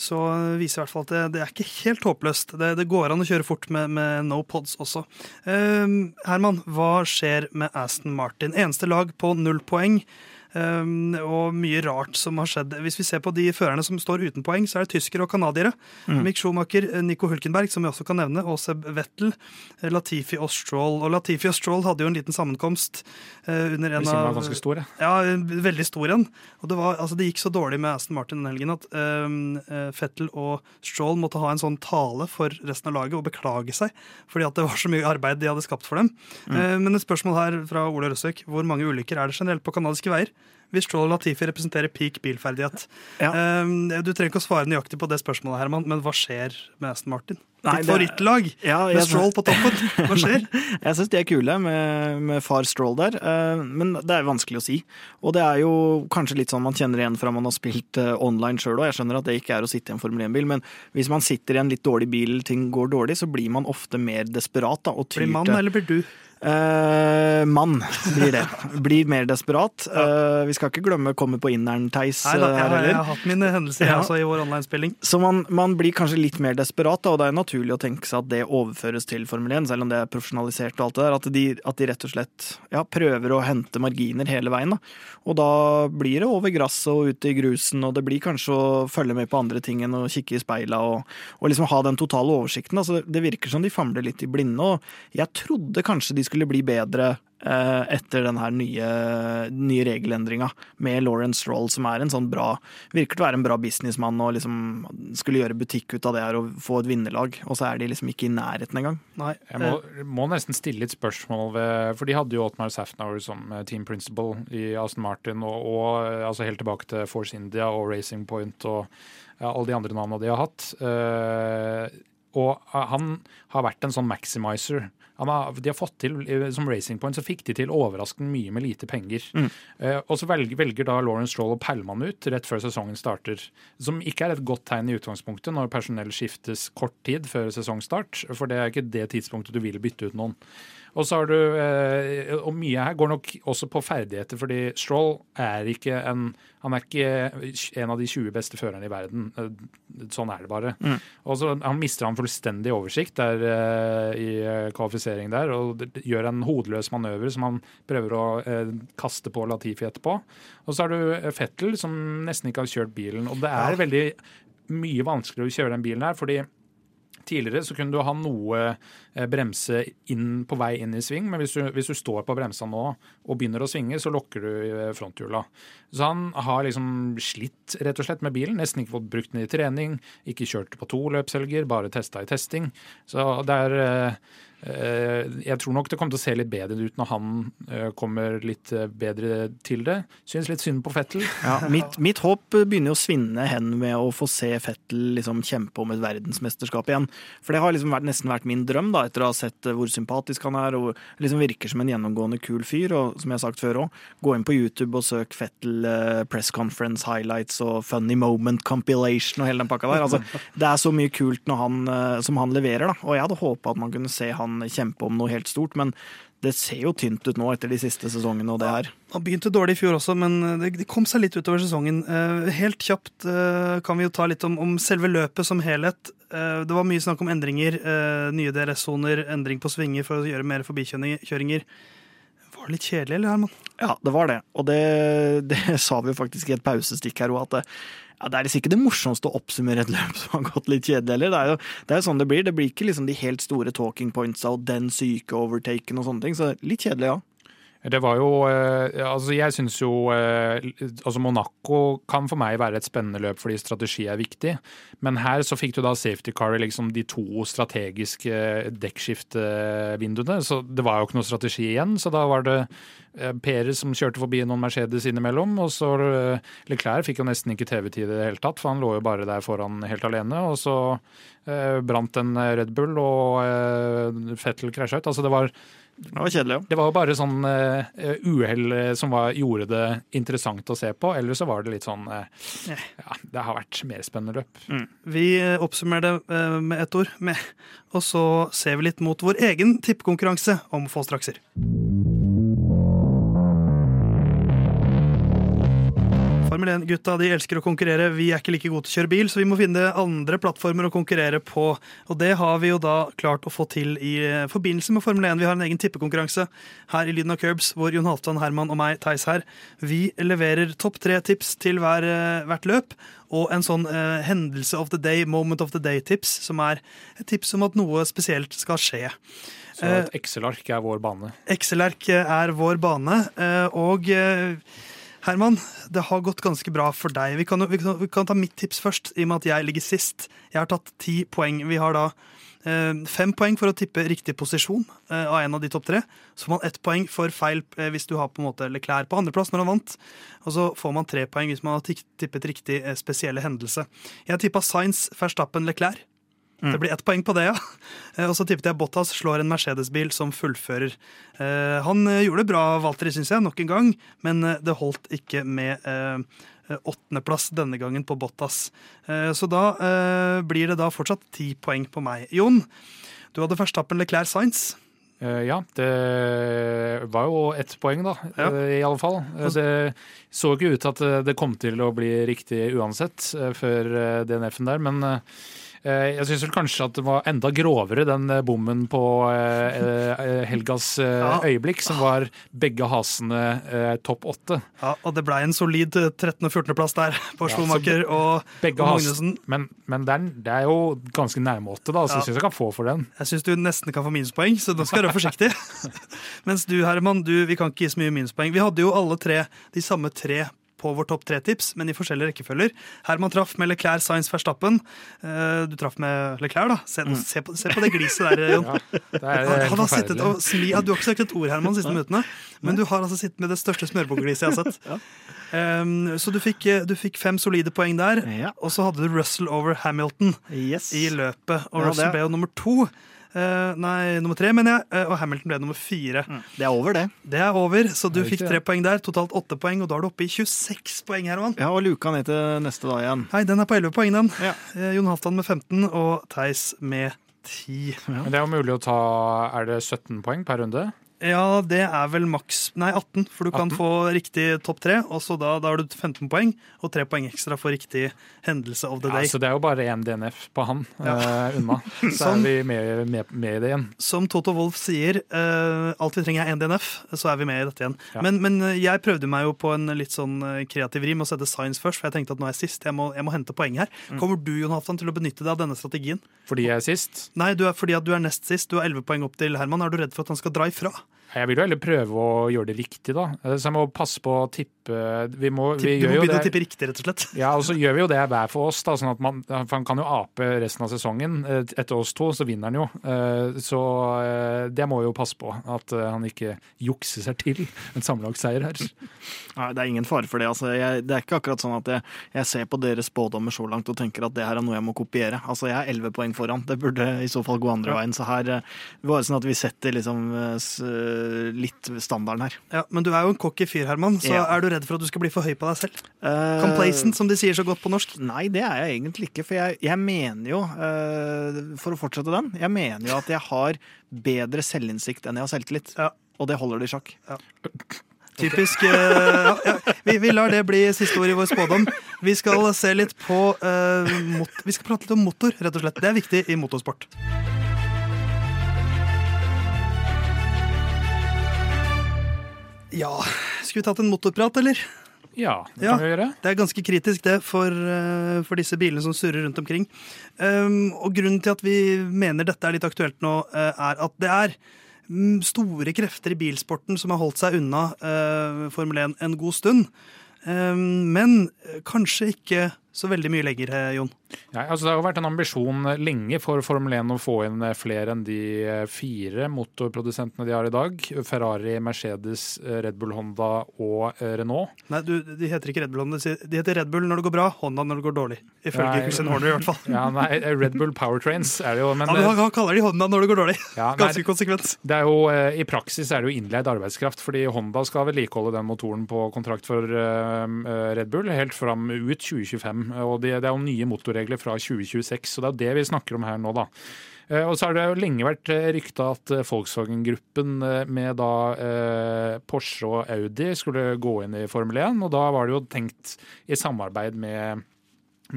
så viser i hvert fall at det, det er ikke helt håpløst. Det, det, går an å kjøre fort med, med no pods også. Uh, Herman, hva skjer med Aston Martin? Eneste lag på null poeng. Um, og mye rart som har skjedd. Hvis vi ser på de førerne som står uten poeng, så er det tyskere og canadiere. Mm. Mick Schumacher, eh, Nico Hulkenberg, som vi også kan nevne, og Seb Vettel, eh, Latifi og Stroll. Og Latifi og Stroll hadde jo en liten sammenkomst uh, under en av ganske stor, ja. veldig stor en. Og det, var, altså, det gikk så dårlig med Aston Martin den helgen at um, Vettel og Stroll måtte ha en sånn tale for resten av laget og beklage seg fordi at det var så mye arbeid de hadde skapt for dem. Mm. Uh, men et spørsmål her fra Ole Røsøk. Hvor mange ulykker er det generelt på kanadiske veier? Hvis Stroll Latifi representerer peak bilferdighet. Ja. Um, du trenger ikke å svare nøyaktig på det spørsmålet, Herman, men hva skjer med Aston Martin? Nei, Ditt favorittlag ja, med Stroll på toppen. Hva skjer? jeg syns de er kule med, med, far Stroll der, uh, men det er vanskelig å si. Og det er jo kanskje litt sånn man kjenner igjen fra man har spilt uh, online sjøl òg. Jeg skjønner at det ikke er å sitte i en Formel 1-bil, men hvis man sitter i en litt dårlig bil, ting går dårlig, så blir man ofte mer desperat. Da, og tyr blir mann, eller blir du? Uh, mann blir det. Blir mer desperat. Uh, vi skal ikke glemme komme på inneren-Theis her heller. Jeg har hatt mine hendelser ja. altså, i vår online-spilling. Så man, man, blir kanskje litt mer desperat, da, og det er naturlig å tenke seg at det overføres til Formel 1, selv om det er profesjonalisert og alt det der. At de, at de rett og slett ja, prøver å hente marginer hele veien. Da. Og da blir det over gresset og ut i grusen, og det blir kanskje å følge med på andre ting enn å kikke i speila og, og liksom ha den totale oversikten. Altså, det virker som de famler litt i blinde, og jeg trodde kanskje de skulle bli bedre eh, etter den her nye, nye regelendringa med Lawrence Stroll, som er en sånn bra Virker til å være en bra businessmann og liksom skulle gjøre butikk ut av det her og få et vinnerlag, og så er de liksom ikke i nærheten engang. Nei. Jeg må, må, nesten stille litt spørsmål ved For de hadde jo Otmar Safnauer som eh, team principal i Aston Martin, og, og eh, altså helt tilbake til Force India og Racing Point og ja, alle de andre navnene de har hatt. Uh, og han har vært en sånn maximizer de har fått til, Som Racing Point så fikk de til overraskende mye med lite penger. Mm. Uh, og så velger, velger, da Lawrence Stroll å pælme han ut rett før sesongen starter. Som ikke er et godt tegn i utgangspunktet når personell skiftes kort tid før sesongstart. For det er ikke det tidspunktet du vil bytte ut noen. Og så har du, eh, og mye her går nok også på ferdigheter, fordi Stroll er ikke en han er ikke en av de 20 beste førerne i verden. Eh, sånn er det bare. Mm. Og så Han mister han fullstendig oversikt der, uh, i kvalifisering der, og gjør en hodeløs manøver som han prøver å uh, kaste på Latifi etterpå. Og så har du Fettel, som nesten ikke har kjørt bilen. Og det er veldig mye vanskeligere å kjøre den bilen her, fordi Tidligere så kunne du ha noe eh, bremse inn på vei inn i sving, men hvis du, hvis du står på bremsa nå og begynner å svinge, så lokker du eh, fronthjula. Så han har liksom slitt rett og slett med bilen, nesten ikke fått brukt den i trening, ikke kjørt på to løpshelger, bare testa i testing. Så det er eh, jeg tror nok det kommer til å se litt bedre ut når han eh, kommer litt eh, bedre til det. Syns litt synd på Fettel. Ja, mitt, mitt, håp begynner å svinne hen med å få se Fettel liksom kjempe om et verdensmesterskap igjen. For det har liksom vært, nesten vært min drøm, da, etter å ha sett hvor sympatisk han er og liksom virker som en gjennomgående kul fyr. Og som jeg har sagt før òg, gå inn på YouTube og søk Fettel press conference highlights og funny moment compilation og hele den pakka der. Altså, det er så mye kult han, som han leverer, da. Og jeg hadde håpa at man kunne se han kan kjempe om noe helt stort. Men det ser jo tynt ut nå etter de siste sesongene og det her. Han begynte dårlig i fjor også, men det, kom seg litt utover sesongen. Eh, helt kjapt eh, kan vi jo ta litt om, om selve løpet som helhet. Eh, det var mye snakk om endringer. Nye DRS-soner, endring på svinger for å gjøre mer forbikjøringer. Var det litt kjedelig, eller, Herman? Ja, det var det. Og det, det sa vi jo faktisk i et pausestikk her òg, at det, ja, Det er liksom ikke det morsomste å oppsummere et løp som har gått litt kjedelig heller. Det er jo det er sånn det blir. Det blir ikke liksom de helt store talking pointsa og den syke overtaken og sånne ting. Så litt kjedelig, ja. Det var jo eh, Altså, jeg syns jo eh, Altså, Monaco kan for meg være et spennende løp fordi strategi er viktig. Men her så fikk du da safety car i liksom de to strategiske dekkskiftevinduene. Så det var jo ikke noe strategi igjen. Så da var det eh, Perez som kjørte forbi noen Mercedes innimellom. Og så Leclerc fikk jo nesten ikke TV-tid i det hele tatt, for han lå jo bare der foran helt alene. Og så brant en Red Bull, og Fettel krasja ut. Altså, det var det var kjedelig, ja. Det var jo bare sånn uh, uhell eh, som var, gjorde det interessant å se på. Eller så var det litt sånn uh, Ja, det har vært mer spennende løp. Mm. Vi oppsummerer det uh, med ett ord. Med. Og så ser vi litt mot vår egen tippekonkurranse om få strakser. Formel 1-gutta de elsker å konkurrere. Vi er ikke like gode til å kjøre bil, så vi må finne andre plattformer å konkurrere på. Og det har vi jo da klart å få til i eh, forbindelse med Formel 1. Vi har en egen tippekonkurranse her i Lyden av Curbs, hvor Jon Halvdan, Herman og meg, Theis her, vi leverer topp tre tips til hver, eh, hvert løp. Og en sånn eh, hendelse of the day, moment of the day-tips, som er et tips om at noe spesielt skal skje. Så et Excel-ark er vår bane? Excel-ark er vår bane. Og Herman, det har gått ganske bra for deg. Vi kan, vi, kan, vi kan, ta mitt tips først, i og med at jeg ligger sist. Jeg har tatt ti poeng. Vi har da eh, fem poeng for å tippe riktig posisjon eh, av en av de topp tre. Så får man ett poeng for feil eh, hvis du har på en måte Leclerc på andreplass når han vant. Og så får man tre poeng hvis man har tippet riktig eh, spesielle hendelse. Jeg tippa Science, Verstappen, Leclerc. Mm. Det blir ett poeng på det, ja. Eh, og så tippet jeg Bottas slår en Mercedes-bil som fullfører. Eh, han eh, gjorde det bra, Walter, syns jeg, nok en gang, men det holdt ikke med åttendeplass denne gangen på Bottas. Så da blir det da fortsatt ti poeng på meg. Jon, du hadde førstappen Leclerc Science. ja, det var jo ett poeng, da, ja. i alle fall. Det så ikke ut til at det kom til å bli riktig uansett før DNF-en der, men jeg syns kanskje at det var enda grovere, den eh, bommen på eh, Helgas øyeblikk, som var begge hasene topp åtte. Ja, og det blei en solid 13. og 14.-plass der på Schumacher ja, og, og Magnussen. Men, men det, er, det, er, jo ganske nærme åtte, da, så ja. jeg syns jeg kan få for den. Jeg syns du nesten kan få minuspoeng, så nå skal du være forsiktig. Mens du, Herman, du, vi kan ikke gi så mye minuspoeng. Vi hadde jo alle tre de samme tre på vår topp tre-tips, men i forskjellige rekkefølger. Herman traff med Leclerc Science Verstappen. Uh, du traff med Leclerc, da. Se, mm. se, på, se på, det gliset der, Jon. Ja, han, har sittet og smi, Du har ikke sagt et ord, Herman, de siste minuttene, men du har altså sittet med det største smørbukkgliset jeg har sett. ja. Um, så du fikk, du fikk, fem solide poeng der, ja. og så hadde du Russell over Hamilton yes. i løpet. Og Russell ble jo nummer to. Uh, nei, nummer tre, mener jeg. Uh, og Hamilton ble nummer fire. Mm. Det er over, det. Det er over, Så du fikk tre poeng der. Totalt åtte poeng, og da er du oppe i 26 poeng. Herman. Ja, Og luka ned til neste dag igjen. Nei, den er på 11 poeng, den. Ja. Uh, Jon Halvdan med 15 og Theis med 10. Ja. Men det er jo mulig å ta Er det 17 poeng per runde? Ja, det er vel maks Nei, 18, for du 18? kan få riktig topp tre. Og så da, da har du 15 poeng, og tre poeng ekstra for riktig hendelse of the day. Ja, så det er jo bare én DNF på han ja. uh, unna. Så som, er vi med, med, med, i det igjen. Som Toto Wolff sier, uh, alt vi trenger er én DNF, så er vi med i dette igjen. Ja. Men, men, eh, jeg prøvde meg jo på en litt sånn kreativ rim og sette science først, for jeg tenkte at nå er jeg sist. Jeg må, jeg må hente poeng her. Mm. Kommer du Jon Halvdan, til å benytte deg av denne strategien? Fordi jeg er sist? Nei, du er, fordi at du er nest sist. Du har 11 poeng opp til Herman. Er du redd for at han skal dra ifra? Jeg vil jo heller prøve å gjøre det riktig, da. Så jeg må passe på å tippe vi må, vi Du må begynne å tippe riktig, rett og slett. Ja, og så gjør vi jo det hver for oss. da, sånn at man, For han kan jo ape resten av sesongen. Eh, etter oss to så vinner han jo. Eh, så eh, det må vi jo passe på. At han ikke jukser seg til en sammenlagtseier her. Nei, Det er ingen fare for det. altså. Jeg, det er ikke akkurat sånn at jeg, jeg, ser på deres spådommer så langt og tenker at det her er noe jeg må kopiere. Altså, Jeg er elleve poeng foran. Det burde i så fall gå andre veien. Så her bare sånn at vi setter liksom litt standarden her. Ja, Men du er jo en cocky fyr, Herman. Så ja. er du redd for at du skal bli for høy på deg selv? Uh, Complacent, som de sier så godt på norsk. Nei, det er jeg egentlig ikke. For jeg, jeg mener jo, uh, for å fortsette den, jeg mener jo at jeg har bedre selvinnsikt enn jeg har selvtillit. Ja. Og det holder det i sjakk. Ja. Typisk. Uh, ja, vi, vi, lar det bli siste ord i vår spådom. Vi skal se litt på Vi skal prate litt om motor, rett og slett. Det er viktig i motorsport. Ja, skulle vi tatt en motorprat, eller? Ja, det kan vi gjøre. Det er ganske kritisk det for, uh, for disse bilene som surrer rundt omkring. Um, og grunnen til at vi mener dette er litt aktuelt nå, uh, er at det er mm, store krefter i bilsporten som har holdt seg unna uh, Formel 1 en god stund. Um, men kanskje ikke så veldig mye lenger, Jon. Ja, altså det har jo vært en ambisjon lenge for Formel 1 å få inn flere enn de eh, fire motorprodusentene de har i dag. Ferrari, Mercedes, eh, Red Bull, Honda og eh, Renault. Nei, du, de heter ikke Red Bull Honda, de heter Red Bull når det går bra, Honda når det går dårlig. Ifølge Christian Horner, i hvert fall. Ja, nei, Red Bull Powertrains er det jo. Men, ja, men han kaller de Honda når det går dårlig. Ja, Ganske konsekvent. Det er jo, I praksis er det jo innleid arbeidskraft, fordi Honda skal vedlikeholde den motoren på kontrakt for Red Bull helt fram ut 2025. og det, det er jo nye motorregler fra 2026. Så det er det vi snakker om her nå, da. Og så har det jo lenge vært rykta at Volkswagen-gruppen med da Porsche og Audi skulle gå inn i Formel 1, og da var det jo tenkt i samarbeid med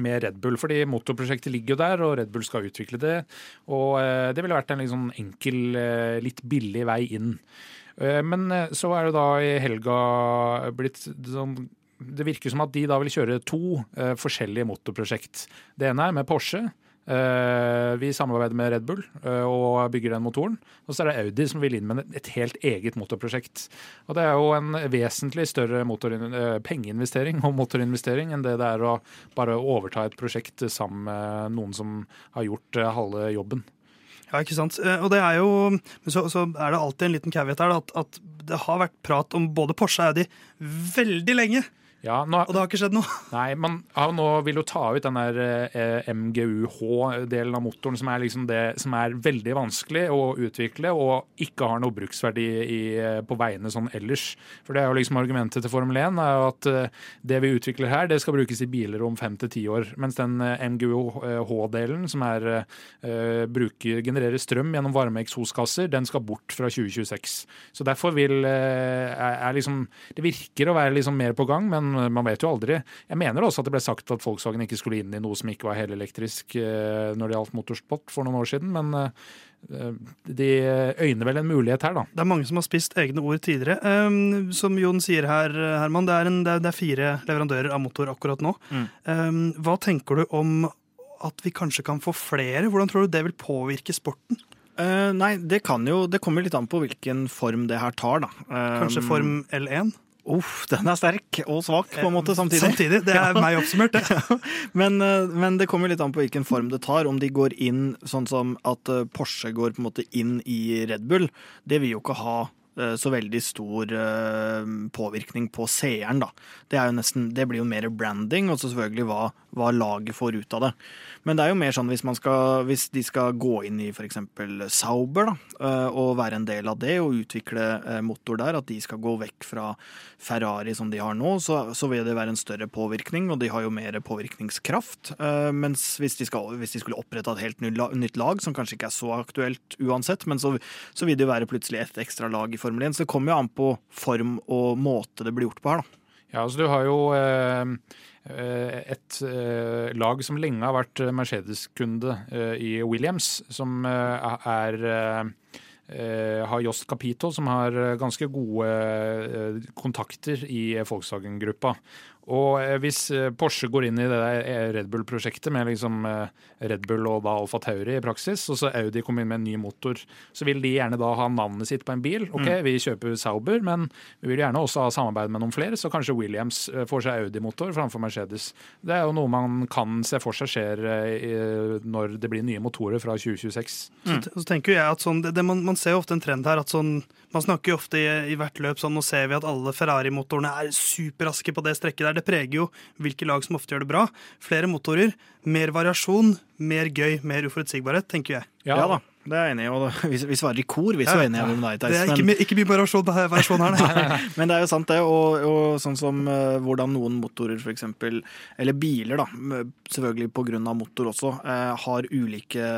med Red Bull, fordi motorprosjektet ligger jo der, og Red Bull skal utvikle det. Og det ville vært en liksom enkel, litt billig vei inn. Men så er det da i helga blitt sånn det virker som at de da vil kjøre to uh, forskjellige motorprosjekt. Det ene er med Porsche. Uh, vi samarbeider med Red Bull uh, og bygger den motoren. Og så er det Audi som vil inn med et helt eget motorprosjekt. Og det er jo en vesentlig større pengeinvestering og motorinvestering enn det det er å bare overta et prosjekt sammen med noen som har gjort halve jobben. Ja, ikke sant. Og det er jo så, så er det alltid en liten caveat her, at, at det har vært prat om både Porsche og Audi veldig lenge. Ja, nå, og det har ikke skjedd noe? Nei, man ja, nå vil jo ta ut den der eh, MGUH-delen av motoren, som er, liksom det, som er veldig vanskelig å utvikle og ikke har noe bruksverdi i, eh, på veiene sånn ellers. For det er jo liksom argumentet til Formel 1 er jo at eh, det vi utvikler her, det skal brukes i biler om fem til ti år. Mens den eh, MGUH-delen, som er eh, bruker, genererer strøm gjennom varme eksoskasser, den skal bort fra 2026. Så derfor vil eh, er, er liksom Det virker å være liksom mer på gang, men man vet jo aldri. Jeg mener også at det ble sagt at Volkswagen ikke skulle inn i noe som ikke var helelektrisk eh, når det gjaldt motorsport for noen år siden, men eh, de øyner vel en mulighet her, da. Det er mange som har spist egne ord tidligere. Um, som Jon sier her, Herman, det er, en, det er, fire leverandører av motor akkurat nå. Mm. Um, hva tenker du om at vi kanskje kan få flere? Hvordan tror du det vil påvirke sporten? Uh, nei, det kan jo Det kommer litt an på hvilken form det her tar, da. Um, kanskje form L1? Uff, den er sterk og svak på en måte samtidig. Samtidig, Det er meg oppsummert, det. men, eh, men, det kommer litt an på hvilken form det tar. Om de går inn sånn som at eh, Porsche går på en måte inn i Red Bull, det vil jo ikke ha eh, så veldig stor påvirkning på seeren, da. Det, nesten, det blir jo mer branding, og så selvfølgelig hva, hva laget får ut av det. Men det er jo mer sånn hvis, skal, hvis de skal gå inn i f.eks. Sauber da, eh, og være en del av det og utvikle eh, motor der, at de skal gå vekk fra Ferrari som de har nå, så, så vil det være en større påvirkning, og de har jo mer påvirkningskraft. Eh, mens hvis de, skal, hvis de skulle opprette et helt nytt lag, som kanskje ikke er så aktuelt uansett, men så, så vil det jo være plutselig et ekstra lag i Formel 1. Så det kommer jo an på form og måte det blir gjort på her, da. Ja, altså du har jo eh, et eh, lag som lenge har vært Mercedes-kunde eh, i Williams, som er har Jost Capito, som har ganske gode kontakter i Volkswagen-gruppa. Og eh, hvis eh, Porsche går inn i det der Red Bull-prosjektet med liksom eh, Red Bull og da Alfa Tauri i praksis, og så Audi kommer inn med en ny motor, så vil de gjerne da ha navnet sitt på en bil. OK, mm. vi kjøper Sauber, men vi vil gjerne også ha samarbeid med noen flere, så kanskje Williams får seg Audi-motor framfor Mercedes. Det er jo noe man kan se for seg skjer når det blir nye motorer fra 2026. Mm. Så, så, tenker jeg at sånn, det, det, man, man, ser jo ofte en trend her at sånn Man snakker jo ofte i, i hvert løp sånn, nå ser vi at alle Ferrari-motorene er superraske på det strekket der det preger jo hvilke lag som ofte gjør det bra. Flere motorer, mer variasjon, mer gøy, mer uforutsigbarhet, tenker jeg. Ja, ja da. Det er jeg enig i. Og vi, vi svarer i kor, vi så ja, enige med deg, Det er ikke, ikke mye variasjon, variasjon her, nei. Men det er jo sant, det. Og, og sånn som uh, hvordan noen motorer, f.eks., eller biler, da, selvfølgelig pga. motor også, uh, har ulike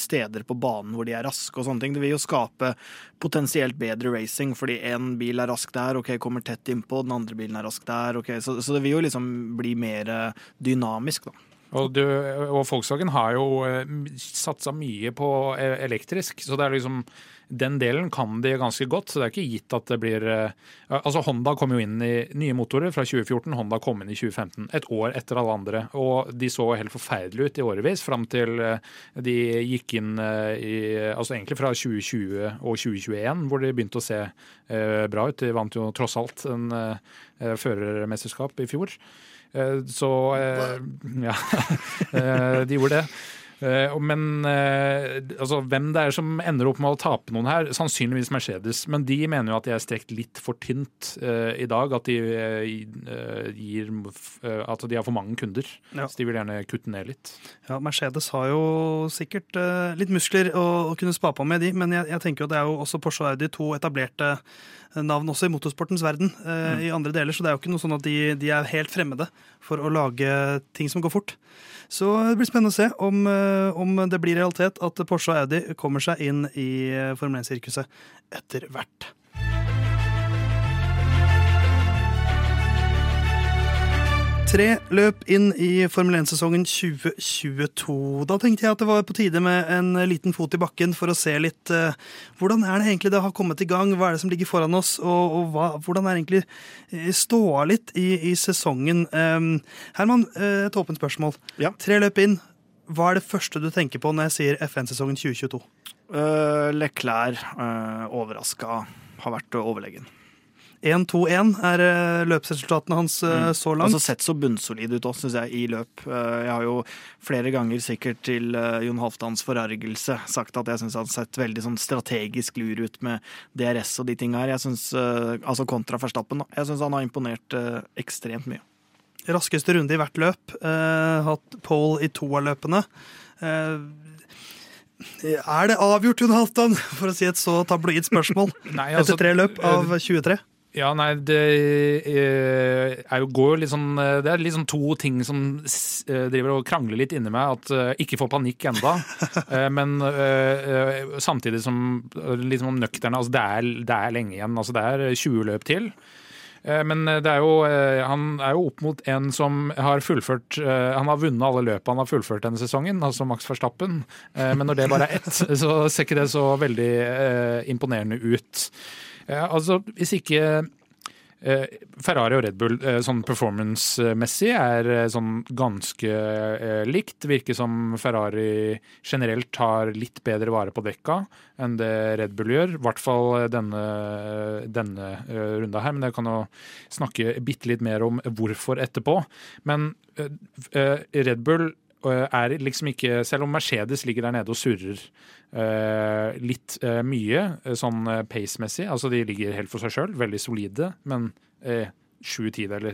steder på banen hvor de er raske og sånne ting. Det vil jo skape potensielt bedre racing, fordi én bil er rask der, ok, kommer tett innpå, den andre bilen er rask der, ok. Så, så det vil jo liksom bli mer dynamisk, da. Og, du, og Volkswagen har jo eh, satsa mye på e, elektrisk, så det er liksom den delen kan de ganske godt, så det er ikke gitt at det blir eh, Altså, Honda kom jo inn i nye motorer fra 2014, Honda kom inn i 2015. Et år etter alle andre. Og de så helt forferdelige ut i årevis, fram til eh, de gikk inn i Altså egentlig fra 2020 og 2021, hvor de begynte å se bra ut. De vant jo tross alt en førermesterskap i fjor. Eh, så eh, ja, eh, de gjorde det. Men altså, hvem det er som ender opp med å tape noen her? Sannsynligvis Mercedes. Men de mener jo at de er strekt litt for tynt uh, i dag. At de, uh, gir, uh, at de har for mange kunder. Ja. Så de vil gjerne kutte ned litt. Ja, Mercedes har jo sikkert litt muskler å, å, kunne spa på med de, men jeg, jeg tenker jo det er jo også Porsche og Audi, to etablerte navn også i motorsportens verden mm. i andre deler, så det er jo ikke noe sånn at de, de, er helt fremmede for å lage ting som går fort. Så det blir spennende å se om, om det blir realitet at Porsche og Audi kommer seg inn i Formel 1-sirkuset etter hvert. Tre løp inn i Formel 1-sesongen 2022. Da tenkte jeg at det var på tide med en liten fot i bakken for å se litt uh, hvordan er det egentlig det har kommet i gang, hva er det som ligger foran oss, og, og hva, hvordan er det egentlig eh, ståa litt i, i sesongen. Um, Herman, uh, et åpent spørsmål. Ja. Tre løp inn. Hva er det første du tenker på når jeg sier FN-sesongen 2022? Uh, Leclerc uh, overraska har vært overlegen. 1-2-1 er eh, løpsresultatene hans eh, mm. så langt. Altså Sett så bunnsolid ut òg, syns jeg, i løp. Eh, jeg har jo flere ganger, sikkert til Jon Halvdans forargelse, sagt at jeg syns han har sett veldig sånn strategisk lur ut med DRS og de tinga her. Jeg synes, Altså kontra Verstappen, da. Jeg syns han har imponert ekstremt mye. Raskeste runde i hvert løp. Eh, hatt pole i to av løpene. Eh, er det avgjort, Jon Halvdan, for å si et så tabloid spørsmål, Nei, altså, etter tre løp av 23? Ja, nei, det eh, er jo, går litt sånn eh, Det er liksom to ting som eh, driver og krangler litt inni meg. At ikke få panikk enda. Men samtidig som liksom nøkterne altså det er, det er lenge igjen. Altså det er 20 løp til. Men det er jo, han er jo opp mot en som har fullført Han har vunnet alle løpene han har fullført denne sesongen, altså Max Verstappen. Men når det bare er ett, så ser ikke det så veldig imponerende ut. Ja, altså, hvis ikke eh, Ferrari og Red Bull eh, sånn performance-messig er eh, sånn ganske likt. Virker som Ferrari generelt tar litt bedre vare på dekka enn det Red Bull gjør. I hvert fall denne, denne runda her, men jeg kan jo snakke bitte litt mer om hvorfor etterpå. Men Red Bull er liksom ikke Selv om Mercedes ligger der nede og surrer uh, litt uh, mye sånn pace-messig, altså de ligger helt for seg sjøl, veldig solide, men uh, sju tideler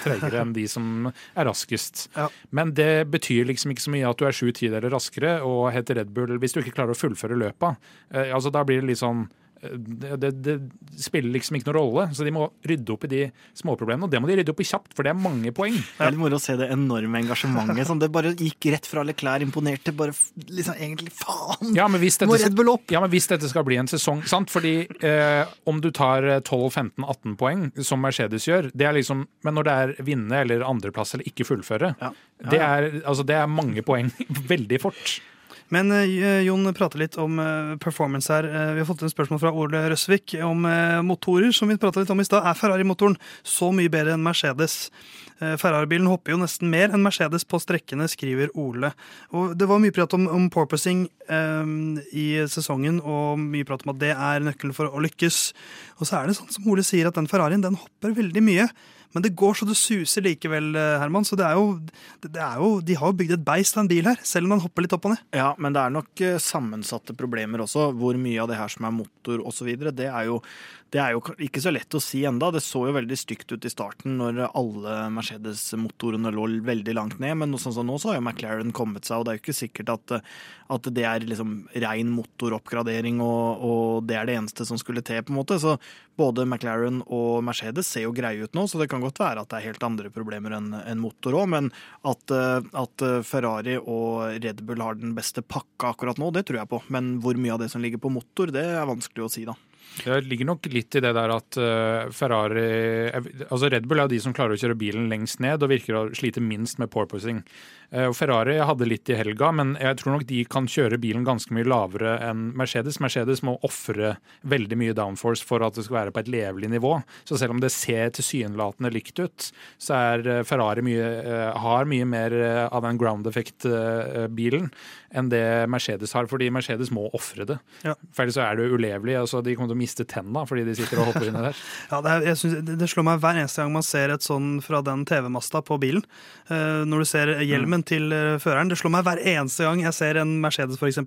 tregere enn de som er raskest. Ja. Men det betyr liksom ikke så mye at du er sju tideler raskere og heter Red Bull hvis du ikke klarer å fullføre løpa. altså Da blir det litt sånn det, det, det, spiller liksom ikke noen rolle. Så de må rydde opp i de småproblemene. Og det må de rydde opp i kjapt, for det er mange poeng. Det er litt moro å se det enorme engasjementet. Sånn, det bare gikk rett fra Leclerc imponerte. Bare liksom egentlig faen! Ja, men hvis dette, må Red Bull opp! Ja, men hvis dette skal bli en sesong, sant? Fordi eh, om du tar 12-15-18 poeng, som Mercedes gjør, det er liksom Men når det er vinne eller andreplass eller ikke fullføre, ja. Ja, det, er, altså, det er mange poeng veldig fort. Men uh, Jon prater litt om uh, performance her. Vi har fått en spørsmål fra Ole Røsvik om motorer, som vi prata litt om i stad. Er Ferrari-motoren så mye bedre enn Mercedes? Ferrari-bilen hopper jo nesten mer enn Mercedes på strekkene, skriver Ole. Og Det var mye prat om, om porpoising i sesongen, og mye prat om at det er nøkkelen for å lykkes. Og så er det sånn som Ole sier, at den Ferrarien den hopper veldig mye. Men det går så det suser likevel, eh, Herman. Så det er, jo, det er jo, de har jo bygd et beist av en bil her, selv om den hopper litt opp og ned. Ja, men det er nok eh, sammensatte problemer også. Hvor mye av det her som er motor osv. Det er jo det er jo ikke så lett å si enda. Det så jo veldig stygt ut i starten når alle Mercedes-motorene lå veldig langt ned, men sånn som nå så har jo McLaren kommet seg, og det er jo ikke sikkert at, at det er liksom rein motoroppgradering og, og, det er det eneste som skulle til, på en måte. Så både McLaren og Mercedes ser jo greie ut nå, så det kan godt være at det er helt andre problemer enn en motor òg, men at, at Ferrari og Red Bull har den beste pakka akkurat nå, det tror jeg på. Men hvor mye av det som ligger på motor, det er vanskelig å si, da. Det ligger nok litt i det der at uh, Ferrari altså Red Bull er jo de som klarer å kjøre bilen lengst ned og virker å slite minst med porpoising. Og Ferrari hadde litt i helga, men jeg tror nok de kan kjøre bilen ganske mye lavere enn Mercedes. Mercedes må ofre veldig mye downforce for at det skal være på et levelig nivå. Så selv om det ser tilsynelatende likt ut, så er eh, Ferrari mye, uh, har mye mer av den ground effect-bilen enn det Mercedes har, fordi Mercedes må ofre det. Ja. For ellers så er det ulevelig. altså De kommer til å miste tenna fordi de sitter og hopper inni der. ja, det, er, synes, det, slår meg hver eneste gang man ser et sånn fra den TV-masta på bilen. Uh, når du ser hjelmen mm. til uh, føreren. Det slår meg hver eneste gang jeg ser en Mercedes, f.eks.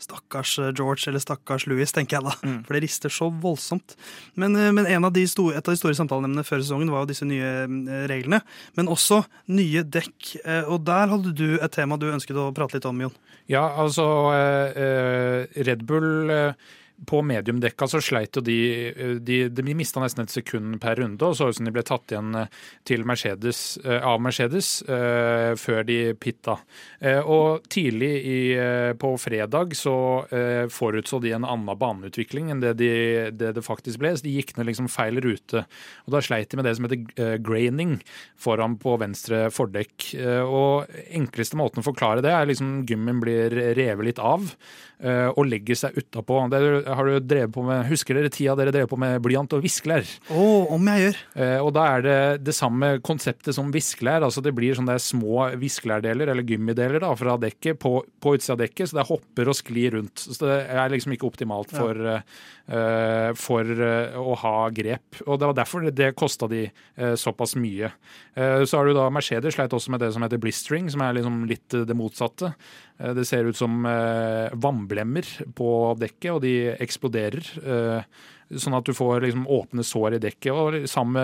Stakkars eh, George eller stakkars Louis, tenker jeg da. Mm. For det rister så voldsomt. Men, uh, men av store, et av de store samtaleemnene før sesongen var jo disse nye reglene. Men også nye dekk. og der hadde du et tema du ønsket å prate litt om, Jon. Ja, altså Red Bull på mediumdekka så sleit jo de De, de mista nesten et sekund per runde, og så ut som de ble tatt igjen til Mercedes, av Mercedes før de pitta. Og tidlig i, på fredag så forutså de en annen baneutvikling enn det, de, det, det faktisk ble. Så de gikk ned liksom feil rute. Og da sleit de med det som heter graining foran på venstre fordekk. Og enkleste måten å forklare det er liksom gymmen blir revet litt av og legger seg utapå. Har du drevet på med, Husker dere tida dere drev på med blyant og viskelær? Oh, om jeg gjør. Og da er det det samme konseptet som viskelær. altså Det blir sånne små viskelærdeler, eller gummideler, da, fra dekket på, på utsida av dekket. Så det hopper og sklir rundt. Så det er liksom ikke optimalt for, ja. uh, for uh, å ha grep. Og det var derfor det, det kosta de uh, såpass mye. så har du da Mercedes sleit også med det som heter blistering, som er liksom litt det motsatte. Det ser ut som vannblemmer på dekket, og de eksploderer. Sånn at du får liksom åpne sår i dekket, og samme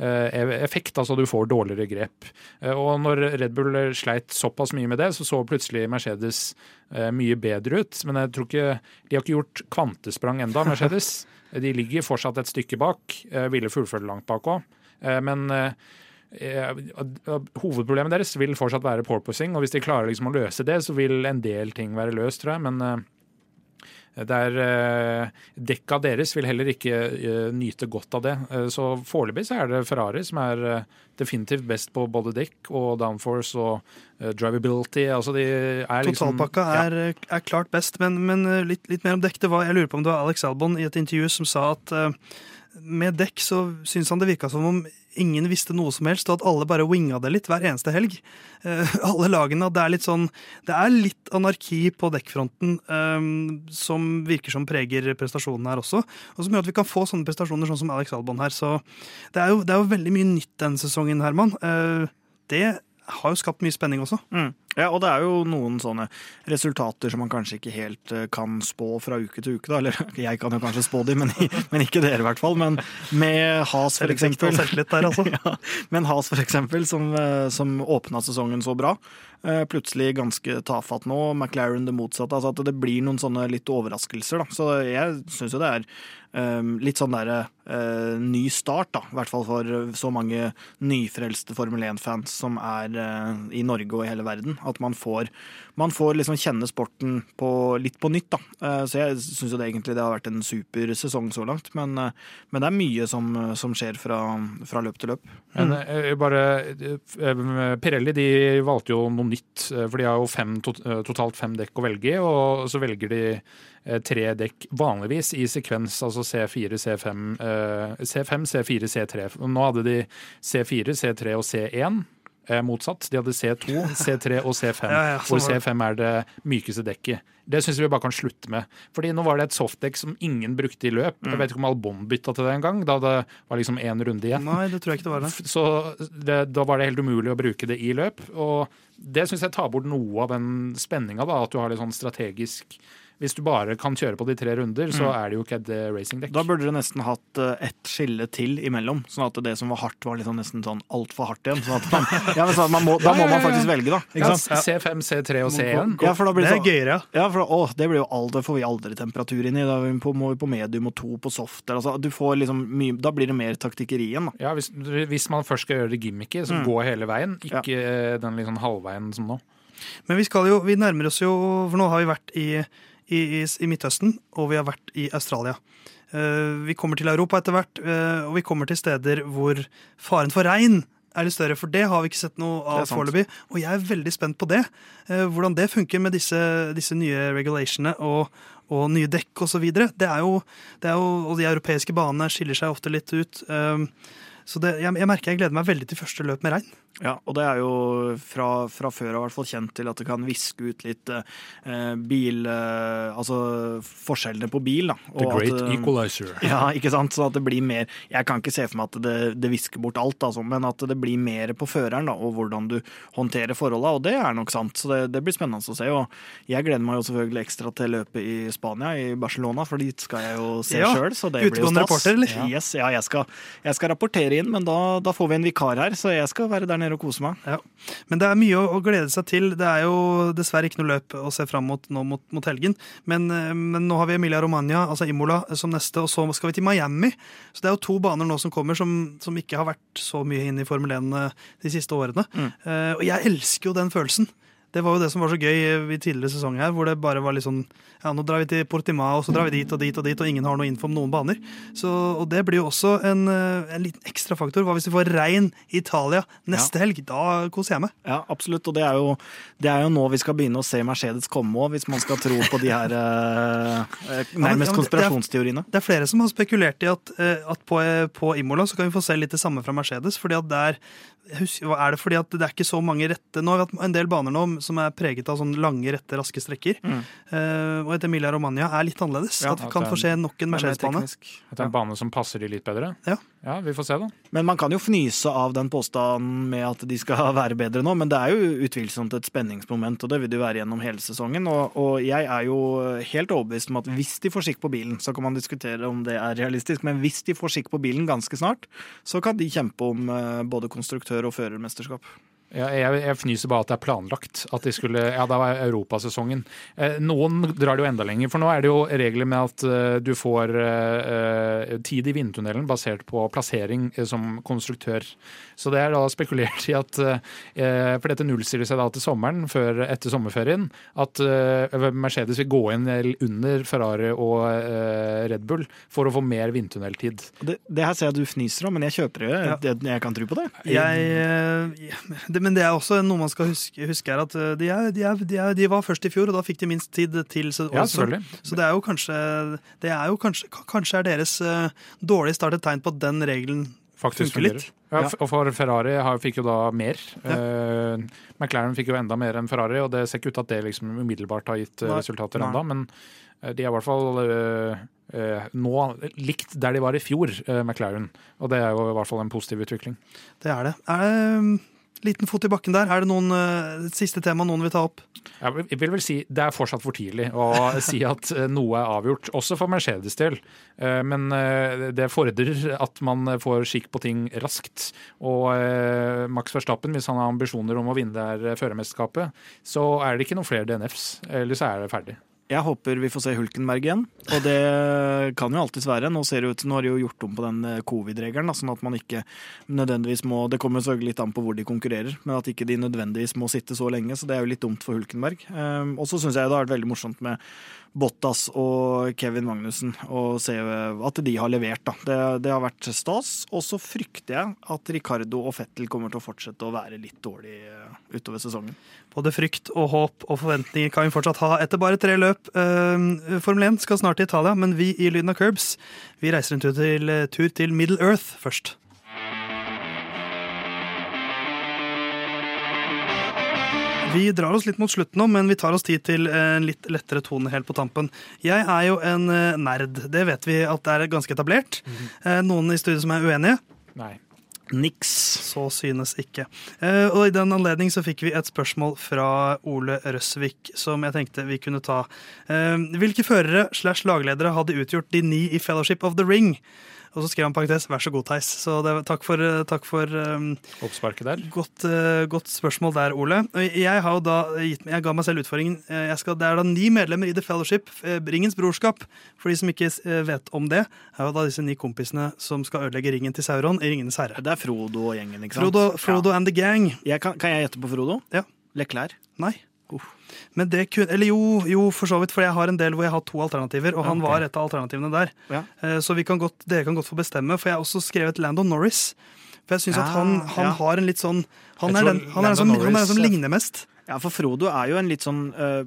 effekt, altså du får dårligere grep. Og når Red Bull sleit såpass mye med det, så så plutselig Mercedes mye bedre ut. Men jeg tror ikke De har ikke gjort kvantesprang enda, Mercedes. De ligger fortsatt et stykke bak. Ville fullføre langt bak òg. Men hovedproblemet deres vil fortsatt være porpoising, og hvis de klarer liksom å løse det, så vil en del ting være løst, tror jeg. Men der dekka deres vil heller ikke nyte godt av det. Så foreløpig så er det Ferrari som er definitivt best på både dekk og downforce og drivability. Altså de er liksom, Totalpakka er, ja. er, klart best, men, men litt, litt, mer om dekk. Det var, jeg lurer på om det var Alex Albon i et intervju som sa at med dekk så syns han det virka som om ingen visste noe som helst, og at alle bare winga det litt hver eneste helg. Uh, alle lagene. Det er litt sånn Det er litt anarki på dekkfronten um, som virker som preger prestasjonen her også. Og som gjør at vi kan få sånne prestasjoner sånn som Alex Albon her. Så det er jo, det er jo veldig mye nytt denne sesongen, Herman. Uh, det har jo skapt mye spenning også. Mm. Ja, og det er jo noen sånne resultater som man kanskje ikke helt kan spå fra uke til uke, da. Eller jeg kan jo kanskje spå de, men, men ikke dere i hvert fall. Men med Has, for eksempel. Der, altså. ja, men Has, for eksempel, som, som åpna sesongen så bra. Plutselig ganske tafatt nå. McLaren det motsatte. Altså at det blir noen sånne litt overraskelser, da. Så jeg syns jo det er um, litt sånn derre uh, ny start, da. I hvert fall for så mange nyfrelste Formel 1-fans som er uh, i Norge og i hele verden at man får, man får liksom kjenne sporten på, litt på nytt. Da. Så jeg syns egentlig det har vært en super sesong så langt. Men, men det er mye som, som skjer fra, fra, løp til løp. Men bare Pirelli de valgte jo noe nytt, for de har jo fem, totalt fem dekk å velge i, og så velger de tre dekk vanligvis i sekvens, altså C4, C5, C5, C4, C3. Nå hadde de C4, C3 og C1 motsatt. De hadde C2, C3 og C5, ja, ja, hvor C5 er det mykeste dekket. Det syns vi bare kan slutte med. Fordi nå var det et softdekk som ingen brukte i løp. Jeg vet ikke om Albon bytta til det en gang, da det var liksom én runde igjen. Nei, det tror jeg ikke det var det. Så det, da var det helt umulig å bruke det i løp. Og det syns jeg tar bort noe av den spenninga, at du har litt sånn strategisk hvis du bare kan kjøre på de tre runder, så er det jo ikke et racingdekk. Da burde du nesten hatt ett skille til imellom, sånn at det som var hardt, var liksom nesten sånn altfor hardt igjen. Sånn man, ja, sånn man må, da må man faktisk velge, da. Ja, C5, C3 og C1. Ja, for da blir det, er gøyere. Ja, for, å, det blir jo aldri, får vi aldri temperatur inn i. Da må vi på medium og to på soft. Altså, du får liksom mye, da blir det mer taktikkeri igjen. Da. Ja, hvis, hvis, man først skal gjøre det gimmicky, så mm. gå hele veien, ikke ja. den liksom halvveien som nå. Men vi skal jo, vi nærmer oss jo, for nå har vi vært i i, i, i, Midtøsten, og vi har vært i Australia. Uh, vi kommer til Europa etter hvert, uh, og vi kommer til steder hvor faren for regn er litt større. For det har vi ikke sett noe av foreløpig. Og jeg er veldig spent på det. Uh, hvordan det funker med disse, disse nye regulationene og, og nye dekk osv. Det, er jo, det er jo, og de europeiske banene skiller seg ofte litt ut. Så det, jeg, jeg merker jeg gleder meg veldig til første løp med regn. Ja, og det er jo fra, fra før av hvert fall kjent til at det kan viske ut litt eh, bil eh, Altså forskjellene på bil, da. The great at, equalizer. Ja, ikke sant. Så at det blir mer Jeg kan ikke se for meg at det, det visker bort alt, altså, men at det blir mer på føreren, da, og hvordan du håndterer forholda. Og det er nok sant, så det, det, blir spennende å se. Og jeg gleder meg jo selvfølgelig ekstra til løpet i Spania, i Barcelona, for dit skal jeg jo se ja, sjøl, så det blir jo stas. Reporter, eller? Yes, ja, jeg skal, jeg skal rapportere dere inn, men da, da, får vi en vikar her, så jeg skal være der nede og kose meg. Ja. Men det er mye å, å, glede seg til. Det er jo dessverre ikke noe løp å se fram mot nå mot, mot helgen. Men, eh, men, nå har vi Emilia Romagna, altså Imola, som neste, og så skal vi til Miami. Så det er jo to baner nå som kommer som, som ikke har vært så mye inne i Formel 1 eh, de siste årene. Mm. Uh, og jeg elsker jo den følelsen. Det var jo det som var så gøy i tidligere sesong her, hvor det bare var litt sånn Ja, nå drar vi til Portima, og så drar vi dit og dit og dit, og ingen har noe info om noen baner. Så, og det blir jo også en, eh, en liten ekstra faktor. Hva hvis vi får regn i Italia neste ja. helg? Da koser jeg meg. Ja, absolutt. Og det er jo, det er jo nå vi skal begynne å se Mercedes komme òg, hvis man skal tro på de her eh, nærmest konspirasjonsteoriene. Det er, flere som har spekulert i at, eh, at på, på, Imola så kan vi få se litt det samme fra Mercedes. fordi at der husker, er det fordi at det er ikke så mange rette Nå har vi hatt en del baner nå som er preget av sånn lange, rette, raske strekker. Mm. Uh, og et Emilia Romagna er litt annerledes. Ja, at vi kan få se nok en Mercedes-bane. At det er en bane som passer de litt bedre? Ja. ja. Vi får se, da. Men man kan jo fnyse av den påstanden med at de skal være bedre nå, men det er jo utvilsomt et spenningsmoment, og det vil det være gjennom hele sesongen. Og, og jeg er jo helt overbevist om at hvis de får skikk på bilen, så kan man diskutere om det er realistisk, men hvis de får skikk på bilen ganske snart, så kan de kjempe om uh, både konstruktør og førermesterskap. Ja, jeg, jeg, fnyser bare at det er planlagt. At de skulle, ja, det var europasesongen. Eh, noen drar det jo enda lenger, for nå er det jo regler med at uh, du får uh, tid i vindtunnelen basert på plassering uh, som konstruktør. Så det er da spekulert i at For dette nullstiller seg da til sommeren, før, etter sommerferien, at Mercedes vil gå inn under Ferrari og Red Bull for å få mer vindtunneltid. Det, det her ser jeg du fniser om, men jeg kjøper det. Ja. Jeg, jeg, kan tro på det. Jeg, det men det er også noe man skal huske, huske er at eh, de, er, de, er, de, er, de, var først i fjor, og da fikk de minst tid til ja, selvfølgelig. Så det er jo kanskje det er jo kanskje, kanskje er deres uh, dårlig start et tegn på at den regelen Faktisk funker litt. Ja, og for Ferrari har, fikk jo da mer. Ja. Uh, McLaren fikk jo enda mer enn Ferrari, og det ser ikke ut til at det liksom umiddelbart har gitt Nei. resultater enda, men de er i hvert fall uh, nå likt der de var i fjor, McLaren. Og det er jo i hvert fall en positiv utvikling. Det er det. Er det liten fot i bakken der. Er det noen uh, siste tema noen vil ta opp? Jeg vil vel si Det er fortsatt for tidlig å si at eh, noe er avgjort, også for Mercedes del. Uh, men det fordrer at man får skikk på ting raskt. Og Max Verstappen, hvis han har ambisjoner om å vinne det her førermesterskapet, så er det ikke noen flere DNFs. Eller så er det ferdig. Jeg håper vi får se Hulkenberg igjen, og det kan jo alltids være. Nå ser det ut, nå har de jo gjort om på den eh, covid-regelen, sånn at man ikke nødvendigvis må Det kommer selvfølgelig litt an på hvor de konkurrerer, men at ikke de nødvendigvis må sitte så lenge. Så det er jo litt dumt for Hulkenberg. Um, og så syns jeg det har vært veldig morsomt med Bottas og Kevin Magnussen og se at de har levert. Da. Det, det har vært stas. Og så frykter jeg at Ricardo og Fettel kommer til å fortsette å være litt dårlig eh, utover sesongen. Både frykt og håp og forventninger kan vi fortsatt ha etter bare tre løp. Uh, Formel 1 skal snart til Italia, men vi i Lyden av Curbs vi reiser en tur til, tur til Middle Earth først. Vi drar oss litt mot slutten nå, men vi tar oss tid til en litt lettere tone helt på tampen. Jeg er jo en eh, nerd. Det vet vi at det er ganske etablert. Mm. Noen i studiet som er uenige? Nei. Niks. Så synes ikke. Eh, og I den anledning så fikk vi et spørsmål fra Ole Røsvik som jeg tenkte vi kunne ta. Hvilke førere slash lagledere hadde utgjort de ni i Fellowship of the Ring? Og så skrev han parentes 'vær så god, Theis'. Så det, takk for, eh, takk for um, Oppsparket der. Godt, uh, godt, spørsmål der, Ole. Jeg har jo da gitt, jeg ga meg selv utfordringen. Skal, det er da ni medlemmer i The Fellowship, Ringens brorskap. For de som ikke vet om det, er jo da disse ni kompisene som skal ødelegge ringen til Sauron i Ringenes herre. Det er Frodo og gjengen, ikke sant? Frodo, Frodo ja. and the gang. Jeg kan, kan, jeg gjette på Frodo? Ja. Leklær? Nei. Uh. Men det kunne, eller jo, jo, for så vidt, for jeg har en del hvor jeg har to alternativer, og han okay. var et av alternativene der. Ja. Eh, så kan godt, dere kan godt få bestemme, for jeg har også skrevet Landon Norris. For jeg syns ja, at han, han ja. har en litt sånn Han er den, han er den, som, han er den som ligner mest. Ja, for Frodo er jo en litt sånn øh,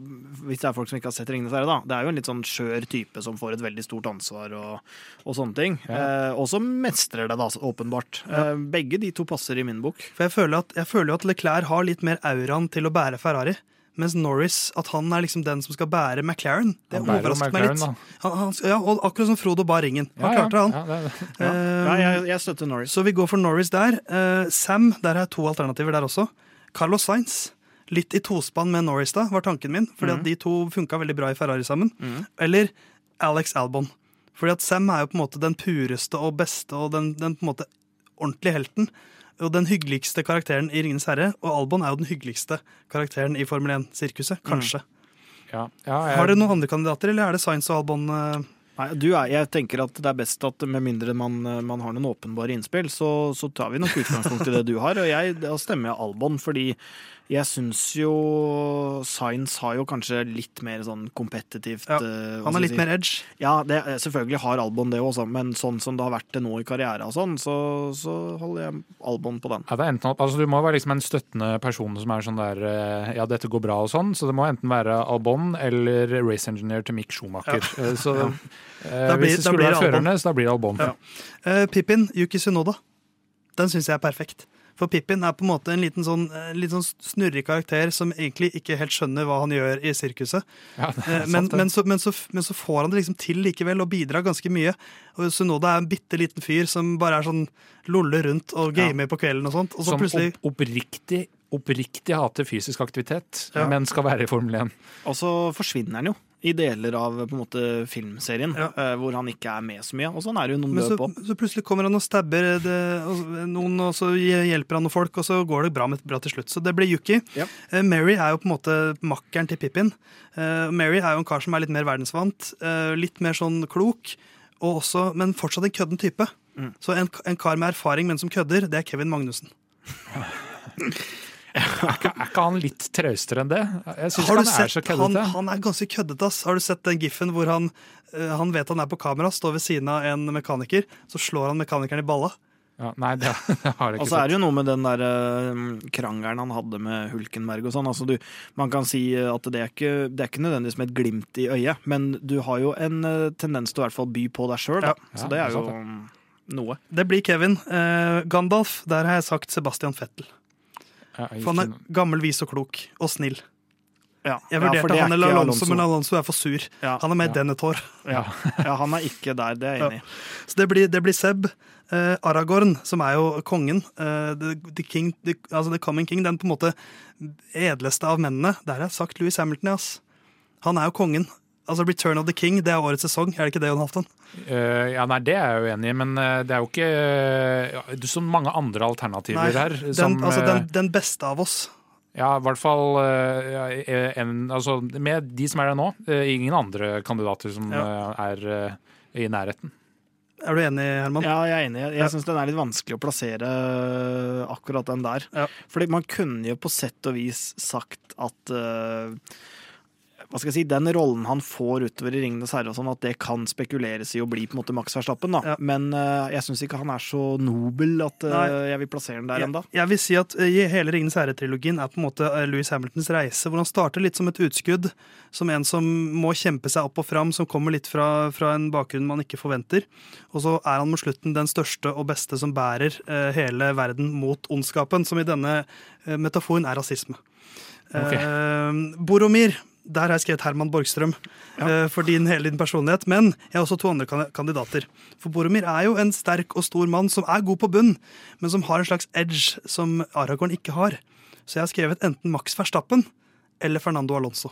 Hvis det er folk som ikke har sett Ringenes herre, da. Det er jo en litt sånn skjør type som får et veldig stort ansvar og, og sånne ting. Ja. Eh, og som mestrer det, da, åpenbart. Ja. Eh, begge de to passer i min bok. For jeg føler, at, jeg føler jo at Leclerc har litt mer auraen til å bære Ferrari. Mens Norris, at han er liksom den som skal bære McLaren. Det overrasket meg litt. Han, han, ja, og akkurat som Frodo bar ringen. Han ja, klarte det, han. Ja, det, ja. Uh, jeg, jeg, støtter Norris. Så vi går for Norris der. Uh, Sam, der er to alternativer der også. Carlos Sainz. Litt i tospann med Norris, da, var tanken min. Fordi mm. at de to funka veldig bra i Ferrari sammen. Mm. Eller Alex Albon. Fordi at Sam er jo på en måte den pureste og beste og den, den på en måte ordentlige helten. Og den hyggeligste karakteren i Ringenes herre. Og Albon er jo den hyggeligste karakteren i Formel 1-sirkuset. Kanskje. Mm. Ja, ja, jeg... Har dere noen andre kandidater, eller er det Science og Albon? Nei, er, jeg tenker at det er best at med mindre man, man har noen åpenbare innspill, så, så, tar vi nok utgangspunkt i det du har. Og jeg, da stemmer jeg Albon, fordi jeg syns jo Science har jo kanskje litt mer sånn kompetitivt ja, eh, Han har litt si. mer edge? Ja, det, selvfølgelig har Albon det også, men sånn som det har vært det nå i karriere og sånn, så, så, holder jeg Albon på den. Ja, enten, altså, du må være liksom en støttende person som er sånn der eh, Ja, dette går bra og sånn, så det må enten være Albon eller race engineer til Mick Schumacher. Ja. Eh, så ja. eh, blir, hvis det skulle være førerne, så da blir det Albon. Ja. Uh, Pippin, Yuki Sunoda. Den syns jeg er perfekt. For Pippin er på en måte en liten sånn, litt sånn snurrig karakter som egentlig ikke helt skjønner hva han gjør i sirkuset. Ja, men, men, så, men, så, men, så, får han det liksom til likevel, og bidrar ganske mye. Og Sunoda er en bitte liten fyr som bare er sånn loller rundt og gamer ja. på kvelden og sånt. Og så som plutselig... oppriktig oppriktig hater fysisk aktivitet, ja. men skal være i Formel 1. Og så forsvinner han jo i deler av på en måte, filmserien, ja. uh, hvor han ikke er med så mye. Og sånn er det jo noen døde på. Så plutselig kommer han og stabber det, og noen, og så hjelper han noen folk, og så går det bra, med, bra til slutt. Så det blir Yuki. Ja. Uh, Mary er jo på en måte makkeren til Pippin. Mary er jo en kar som er litt mer verdensvant, litt mer sånn klok, også, men fortsatt en kødden type. Mm. Så en, en, kar med erfaring, men som kødder, det er Kevin Magnussen. Er ikke, er ikke, han litt traustere enn det? Jeg synes han er så køddete. Han, han, er ganske køddete. ass. Har du sett den giffen hvor han, uh, han vet han er på kamera, står ved siden av en mekaniker, så slår han mekanikeren i balla? Ja, nei, det, det har jeg ikke Og så er det jo noe med den der uh, krangelen han hadde med Hulkenberg og sånn. Altså, du, man kan si at det er, ikke, det er ikke nødvendigvis med et glimt i øyet, men du har jo en uh, tendens til å i hvert fall by på deg sjøl, ja. så det er jo noe. Det blir Kevin. Gandalf, der har jeg sagt Sebastian Fettel. For han er gammel, vis og klok. Og snill. Ja, jeg vurderte ja, han eller Alonso, Alonso, men Alonso er for sur. Ja, han er med ja. Denethor. Ja. ja. han er ikke der, det er jeg enig i. Så det blir, det blir Seb. Uh, Aragorn, som er jo kongen, uh, the, the, king, the, altså the coming king, den på en måte edleste av mennene. Der har jeg sagt Louis Hamilton, ass. Han er jo kongen. Altså Return of the King, det er årets sesong, er det ikke det, Jon Halvdan? Uh, ja, nei, det er jeg jo enig i, men uh, det er jo ikke uh, så mange andre alternativer nei, her. Den, som, altså den, den, beste av oss. Ja, i hvert fall en, altså, Med de som er der nå, ingen andre kandidater som ja. er i nærheten. Er du enig, Herman? Ja, jeg er enig. Jeg ja. syns den er litt vanskelig å plassere akkurat den der. Ja. Fordi man kunne jo på sett og vis sagt at hva skal jeg si, den rollen han får utover i Ringenes herre, og sånn, at det kan spekuleres i å bli på en måte Max Verstappen. da. Ja. Men uh, jeg syns ikke han er så nobel at uh, jeg vil plassere den der ennå. Jeg vil si at uh, hele Ringenes herre-trilogien er på en måte Louis Hamiltons reise, hvor han starter litt som et utskudd, som en som må kjempe seg opp og fram, som kommer litt fra, fra en bakgrunn man ikke forventer. Og så er han mot slutten den største og beste som bærer hele verden mot ondskapen, som i denne metaforen er rasisme. Okay. Boromir der har jeg skrevet Herman Borgstrøm ja. uh, for din, hele din personlighet. Men jeg har også to andre kandidater. For Boromir er jo en sterk og stor mann som er god på bunn, men som har en slags edge som Aragorn ikke har. Så jeg har skrevet enten Max Verstappen eller Fernando Alonso.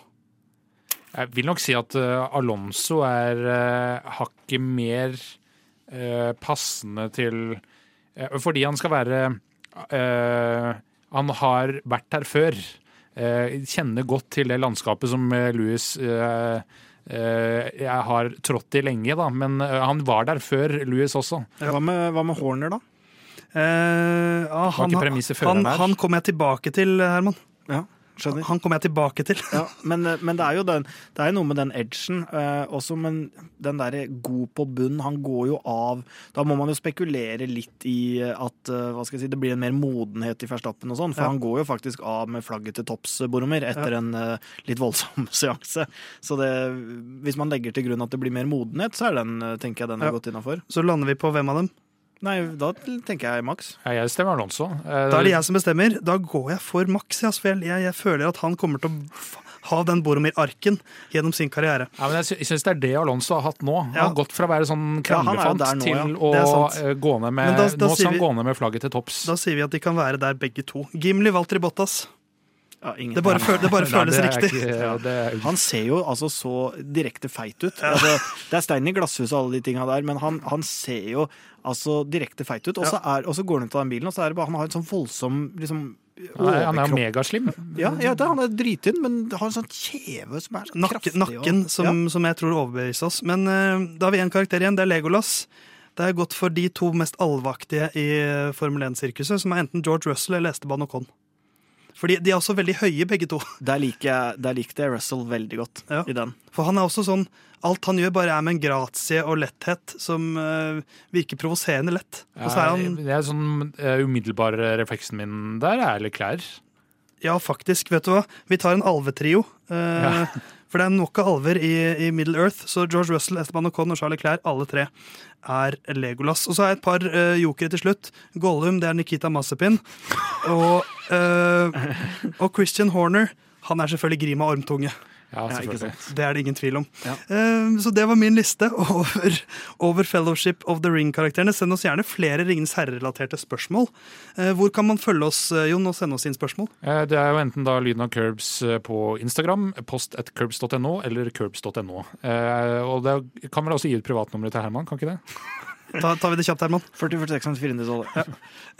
Jeg vil nok si at uh, Alonso er uh, hakket mer passende til Fordi han skal være Han har vært her før. Eh, kjenner godt til det landskapet som eh, Louis eh, jeg har trådt i lenge, da, men han var der før Louis også. Hva med, hva med Horner, da? Eh, han, han, han, han, kommer jeg tilbake til, Herman. Ja. Skjønner. Han kommer jeg tilbake til. ja, men, eh, men, det er jo den, det er noe med den edgen eh, også, men den derre god på bunn, han går jo av Da må man jo spekulere litt i at eh, hva skal jeg si, det blir en mer modenhet i Verstappen og sånn, for ja. han går jo faktisk av med flagget til topps, Boromir, etter ja. en eh, litt voldsom seanse. Så det, hvis man legger til grunn at det blir mer modenhet, så er den, tenker jeg den er gått innafor. Så lander vi på hvem av dem? Nei, da tenker jeg Max. Ja, jeg stemmer Alonso. Da er det jeg som bestemmer. Da går jeg for Max. Jeg, jeg, jeg føler at han kommer til å ha den Boromir-arken gjennom sin karriere. Ja, men Jeg syns det er det Alonso har hatt nå. Han ja. har gått fra å være sånn kranglefant ja, til å eh, gå ned med da, da Nå skal han gå ned med flagget til topps. Da sier vi at de kan være der begge to. Gimli Walter Bottas. Ja, det bare, føl, det bare føles Nei, det riktig. Ikke, ja. Han ser jo altså så direkte feit ut. Altså, det er stein i glasshuset og alle de tinga der, men han, han, ser jo altså direkte feit ut. Og så går han ut av den bilen, og så er det bare han har en sånn voldsom liksom, han er jo megaslim. Ja, ja det, han er drittynn, men har en sånn kjeve som er sånn kraftig. Nakken, som, ja. som, jeg tror overbeviser oss. Men uh, da har vi én karakter igjen. Det er Legolas. Det er godt for de to mest alvaktige i Formel 1-sirkuset, som er enten George Russell eller Esteban Ocon. Fordi de er også veldig høye, begge to. Der liker jeg, likte jeg Russell veldig godt. Ja. i den. For han er også sånn Alt han gjør, bare er med en gratie og letthet som uh, virker provoserende lett. Ja, er han, det er sånn uh, umiddelbar refleksen min der er eller klær. Ja, faktisk. Vet du hva? Vi tar en alvetrio. Uh, ja. For det er nok av alver i, i, Middle Earth, så George Russell, Esteban Ocon og Charlie Clair, alle tre, er Legolas. Og så har jeg et par uh, jokere til slutt. Gollum, det er Nikita Mazepin. Og, uh, og Christian Horner, han er selvfølgelig Grima Ormtunge. Ja, selvfølgelig. det er det ingen tvil om. Ja. Uh, så det var min liste over, over Fellowship of the Ring-karakterene. Send oss gjerne flere Ringens herre-relaterte spørsmål. Uh, hvor kan man følge oss, eh, Jon, og sende oss inn spørsmål? Uh, det er jo enten da lyden av Curbs på Instagram, post at curbs.no, eller curbs.no. og det kan vel også gi ut privatnummeret til Herman, kan ikke det? Da tar vi det kjapt, Herman. 4046 412. Ja.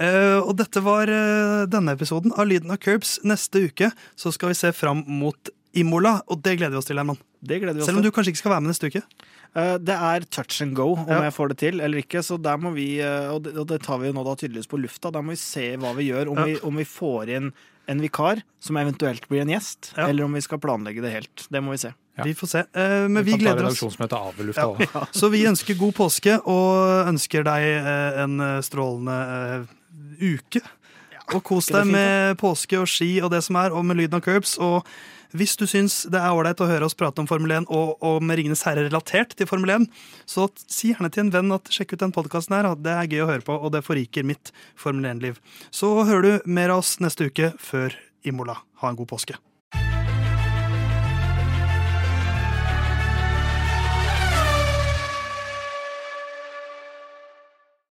Uh, og dette var uh, denne episoden av Lyden av Curbs. Neste uke så skal vi se fram mot Imola, og det gleder vi oss til, Herman. Det gleder vi oss Selv om du kanskje ikke skal være med neste uke? Uh, det er touch and go om ja. jeg får det til eller ikke. Så der må vi, uh, og, det, tar vi jo nå da tydeligvis på lufta, der må vi se hva vi gjør. Om, ja. vi, om vi, får inn en vikar som eventuelt blir en gjest, ja. eller om vi skal planlegge det helt. Det må vi se. Vi får se. Uh, men vi, vi gleder oss. Av lufta, ja. Så vi ønsker god påske, og ønsker deg en strålende uke. Og kos deg med påske og ski og det som er, og med lyden av curbs. og hvis du syns det er ålreit å høre oss prate om Formel 1 og, om Ringenes herre relatert til Formel 1, så si gjerne til en venn at sjekk ut den podkasten her. Det er gøy å høre på, og det forriker mitt Formel 1-liv. Så hører du mer av oss neste uke før Imola. Ha en god påske.